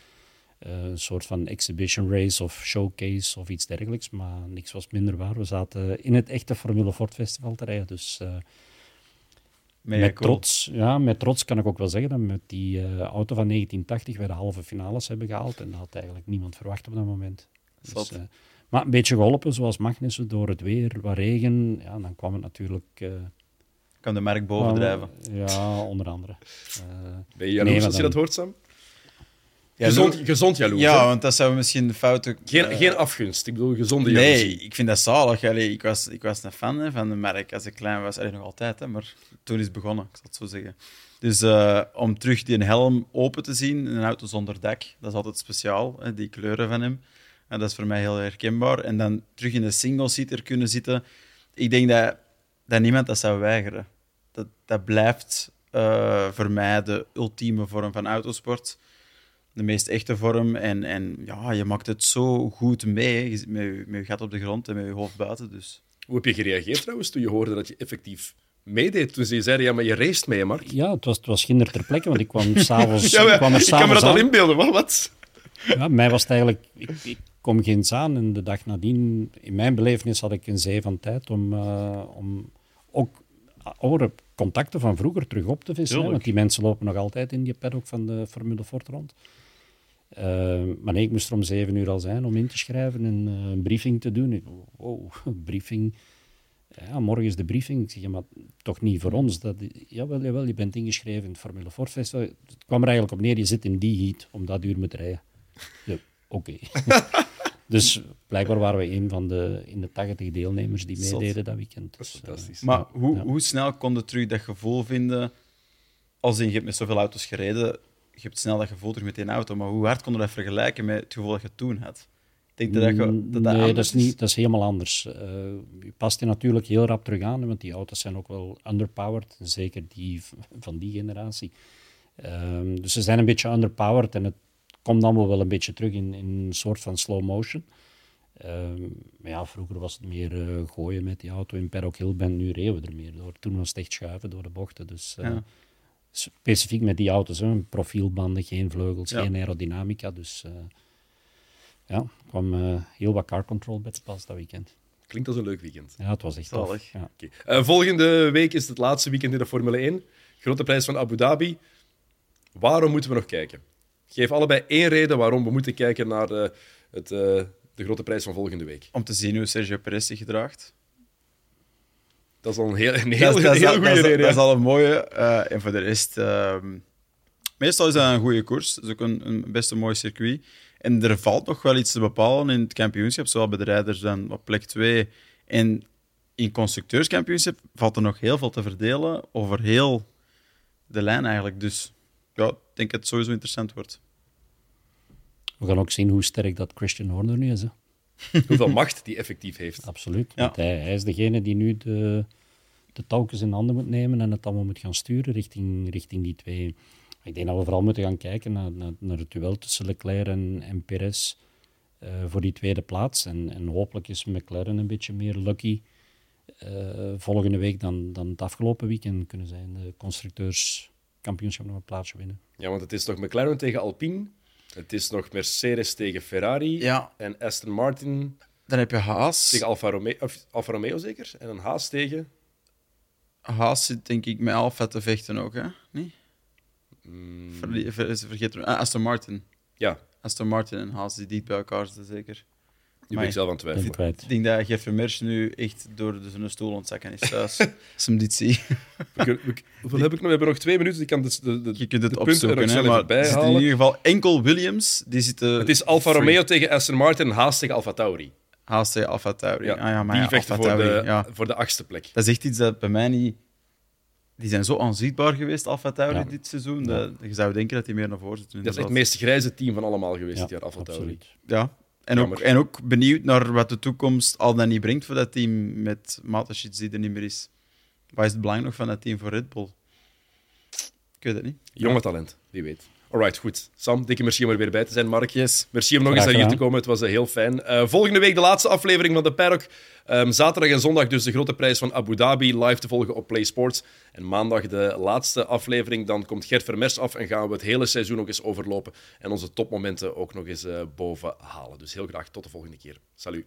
een soort van exhibition race of showcase of iets dergelijks, maar niks was minder waar. We zaten in het echte Formule Ford Festival te rijden, dus met, trots, ja, met trots kan ik ook wel zeggen dat we met die uh, auto van 1980 wij de halve finales hebben gehaald. En dat had eigenlijk niemand verwacht op dat moment. Dus, uh, maar een beetje geholpen, zoals Magnussen, door het weer, wat regen. Ja, dan kwam het natuurlijk... Uh, kan de merk bovendrijven. ja, onder andere. ben je jaloers nee, als je dat hoort, Sam? Gezond, gezond jaloers. Ja, want dat zou misschien fouten. Geen, uh, geen afgunst, ik bedoel gezonde jaloezie. Nee, ik vind dat zalig. Allee, ik, was, ik was een fan hè, van de merk als ik klein was. Allee, nog altijd, hè, maar toen is het begonnen, ik zal het zo zeggen. Dus uh, om terug die helm open te zien, een auto zonder dek, dat is altijd speciaal, hè, die kleuren van hem. En dat is voor mij heel herkenbaar. En dan terug in de single-seater kunnen zitten. Ik denk dat, dat niemand dat zou weigeren. Dat, dat blijft uh, voor mij de ultieme vorm van autosport de meest echte vorm. En, en ja, je maakt het zo goed mee, met je, met je gat op de grond en met je hoofd buiten. Dus. Hoe heb je gereageerd trouwens toen je hoorde dat je effectief meedeed? Toen ze zeiden, ja, maar je race mee, Mark. Ja, het was, het was ginder ter plekke, want ik kwam (laughs) s'avonds ja, kwam er Ik kan me dat al inbeelden, wat? wat? Ja, mij was het eigenlijk... Ik, ik kom geen aan en de dag nadien, in mijn belevenis, had ik een zee van tijd om, uh, om ook oude contacten van vroeger terug op te vissen. Hè, want die mensen lopen nog altijd in die paddock van de Formule Ford rond. Uh, maar nee, ik moest er om zeven uur al zijn om in te schrijven en uh, een briefing te doen. Wow, (laughs) briefing. Ja, morgen is de briefing. Ik zeg, ja, maar toch niet voor ons. Dat, jawel, jawel, je bent ingeschreven in het Formule Ford Festival. Het kwam er eigenlijk op neer, je zit in die heat om dat uur te rijden. Ja, Oké. (laughs) dus blijkbaar waren we een van de in de 80 deelnemers die meededen dat weekend. dus, fantastisch. Uh, maar hoe, ja. hoe snel kon je terug dat gevoel vinden als je hebt met zoveel auto's gereden je hebt snel dat gevoel terug met die auto, maar hoe hard kon je dat vergelijken met het gevoel dat je toen had? Denk dat, je, dat, dat nee, dat is, niet, dat is helemaal anders. Uh, je past je natuurlijk heel rap terug aan, want die auto's zijn ook wel underpowered, zeker die van die generatie. Uh, dus ze zijn een beetje underpowered en het komt dan wel een beetje terug in, in een soort van slow motion. Uh, maar ja, vroeger was het meer uh, gooien met die auto in Paddock Hill, ben nu reeuwen er meer door. Toen was het echt schuiven door de bochten, dus... Ja specifiek met die auto's, hè, profielbanden, geen vleugels, geen aerodynamica. Dus uh, ja, kwam uh, heel wat car control beds pas dat weekend. Klinkt als een leuk weekend. Ja, het was echt tof. Ja. Okay. Uh, volgende week is het laatste weekend in de Formule 1. Grote prijs van Abu Dhabi. Waarom moeten we nog kijken? Geef allebei één reden waarom we moeten kijken naar het, de grote prijs van volgende week. Om te zien hoe Sergio Perez zich gedraagt. Dat is al een heel, een heel, dat, heel goede reden. Dat is al een mooie. Uh, en voor de rest, uh, meestal is dat een goede koers. Dat is ook een, een best een mooi circuit. En er valt nog wel iets te bepalen in het kampioenschap, zowel bij de rijders dan op plek 2. En in constructeurskampioenschap valt er nog heel veel te verdelen over heel de lijn eigenlijk. Dus ja, ik denk dat het sowieso interessant wordt. We gaan ook zien hoe sterk dat Christian Horner nu is. Hè? (laughs) hoeveel macht die effectief heeft. Absoluut. Want hij, hij, is degene die nu de, de touwtjes in handen moet nemen en het allemaal moet gaan sturen richting, richting die twee. Ik denk dat we vooral moeten gaan kijken naar, naar, naar het duel tussen Leclerc en, en Perez uh, voor die tweede plaats. En, en hopelijk is McLaren een beetje meer lucky volgende week dan, dan het afgelopen weekend kunnen zijn. De constructeurskampioenschap nog een plaatsje winnen. Ja, want het is nog McLaren tegen Alpine. Het is nog Mercedes tegen Ferrari. Ja. En Aston Martin Dan heb je Haas. tegen Alfa Romeo, Alfa Romeo zeker. En een Haas tegen... Haas zit denk ik met Alfa te vechten ook, hè? Nee? mm, Verlie- ver- ze vergeten ah, Aston Martin. ja, Aston Martin en Haas die dicht bij elkaar zitten, zeker. Nu ben ik zelf aan het Ben twijfelen. kwijt. Ik denk dat Jeff Vermeers nu echt door de, zijn stoel ontzakken is thuis. (laughs) Als hem dit ziet. We kunnen- we- hoeveel heb ik nog? We hebben nog twee minuten. Ik kan de, de, de, Je kunt het de punten er opzoeken, hè, maar even bij er zitten in halen. ieder geval enkel Williams. Die zitten Het is Alfa free. Romeo tegen Aston Martin en Haas tegen Alfa Tauri. Haas tegen Alfa Tauri. Ja, ah, ja, maar die ja, vechten Alfa voor Tauri, de, ja. voor de achtste plek. Dat is echt iets dat bij mij niet... Die zijn zo onzichtbaar geweest, Alfa Tauri, Ja. dit seizoen. Dat, je zou denken dat die meer naar voren zitten. Dat is echt het inderdaad. meest grijze team van allemaal geweest Ja, dit jaar, Alfa Tauri. absoluut. Ja. En ook, en ook benieuwd naar wat de toekomst al dan niet brengt voor dat team met Mateschitz die er niet meer is. Wat is het belang nog van dat team voor Red Bull? Ik weet het niet. Jonge talent, wie weet. Alright, goed. Sam, dikke merci om er weer bij te zijn. Mark, Yes. merci om nog eens naar hier te komen. Het was eh, heel fijn. Eh, volgende week de laatste aflevering van de Paddock. Ehm, zaterdag en zondag dus de grote prijs van Abu Dhabi live te volgen op Play Sports. En maandag de laatste aflevering. Dan komt Gert Vermers af en gaan we het hele seizoen nog eens overlopen. En onze topmomenten ook nog eens eh, boven halen. Dus heel graag tot de volgende keer. Salut.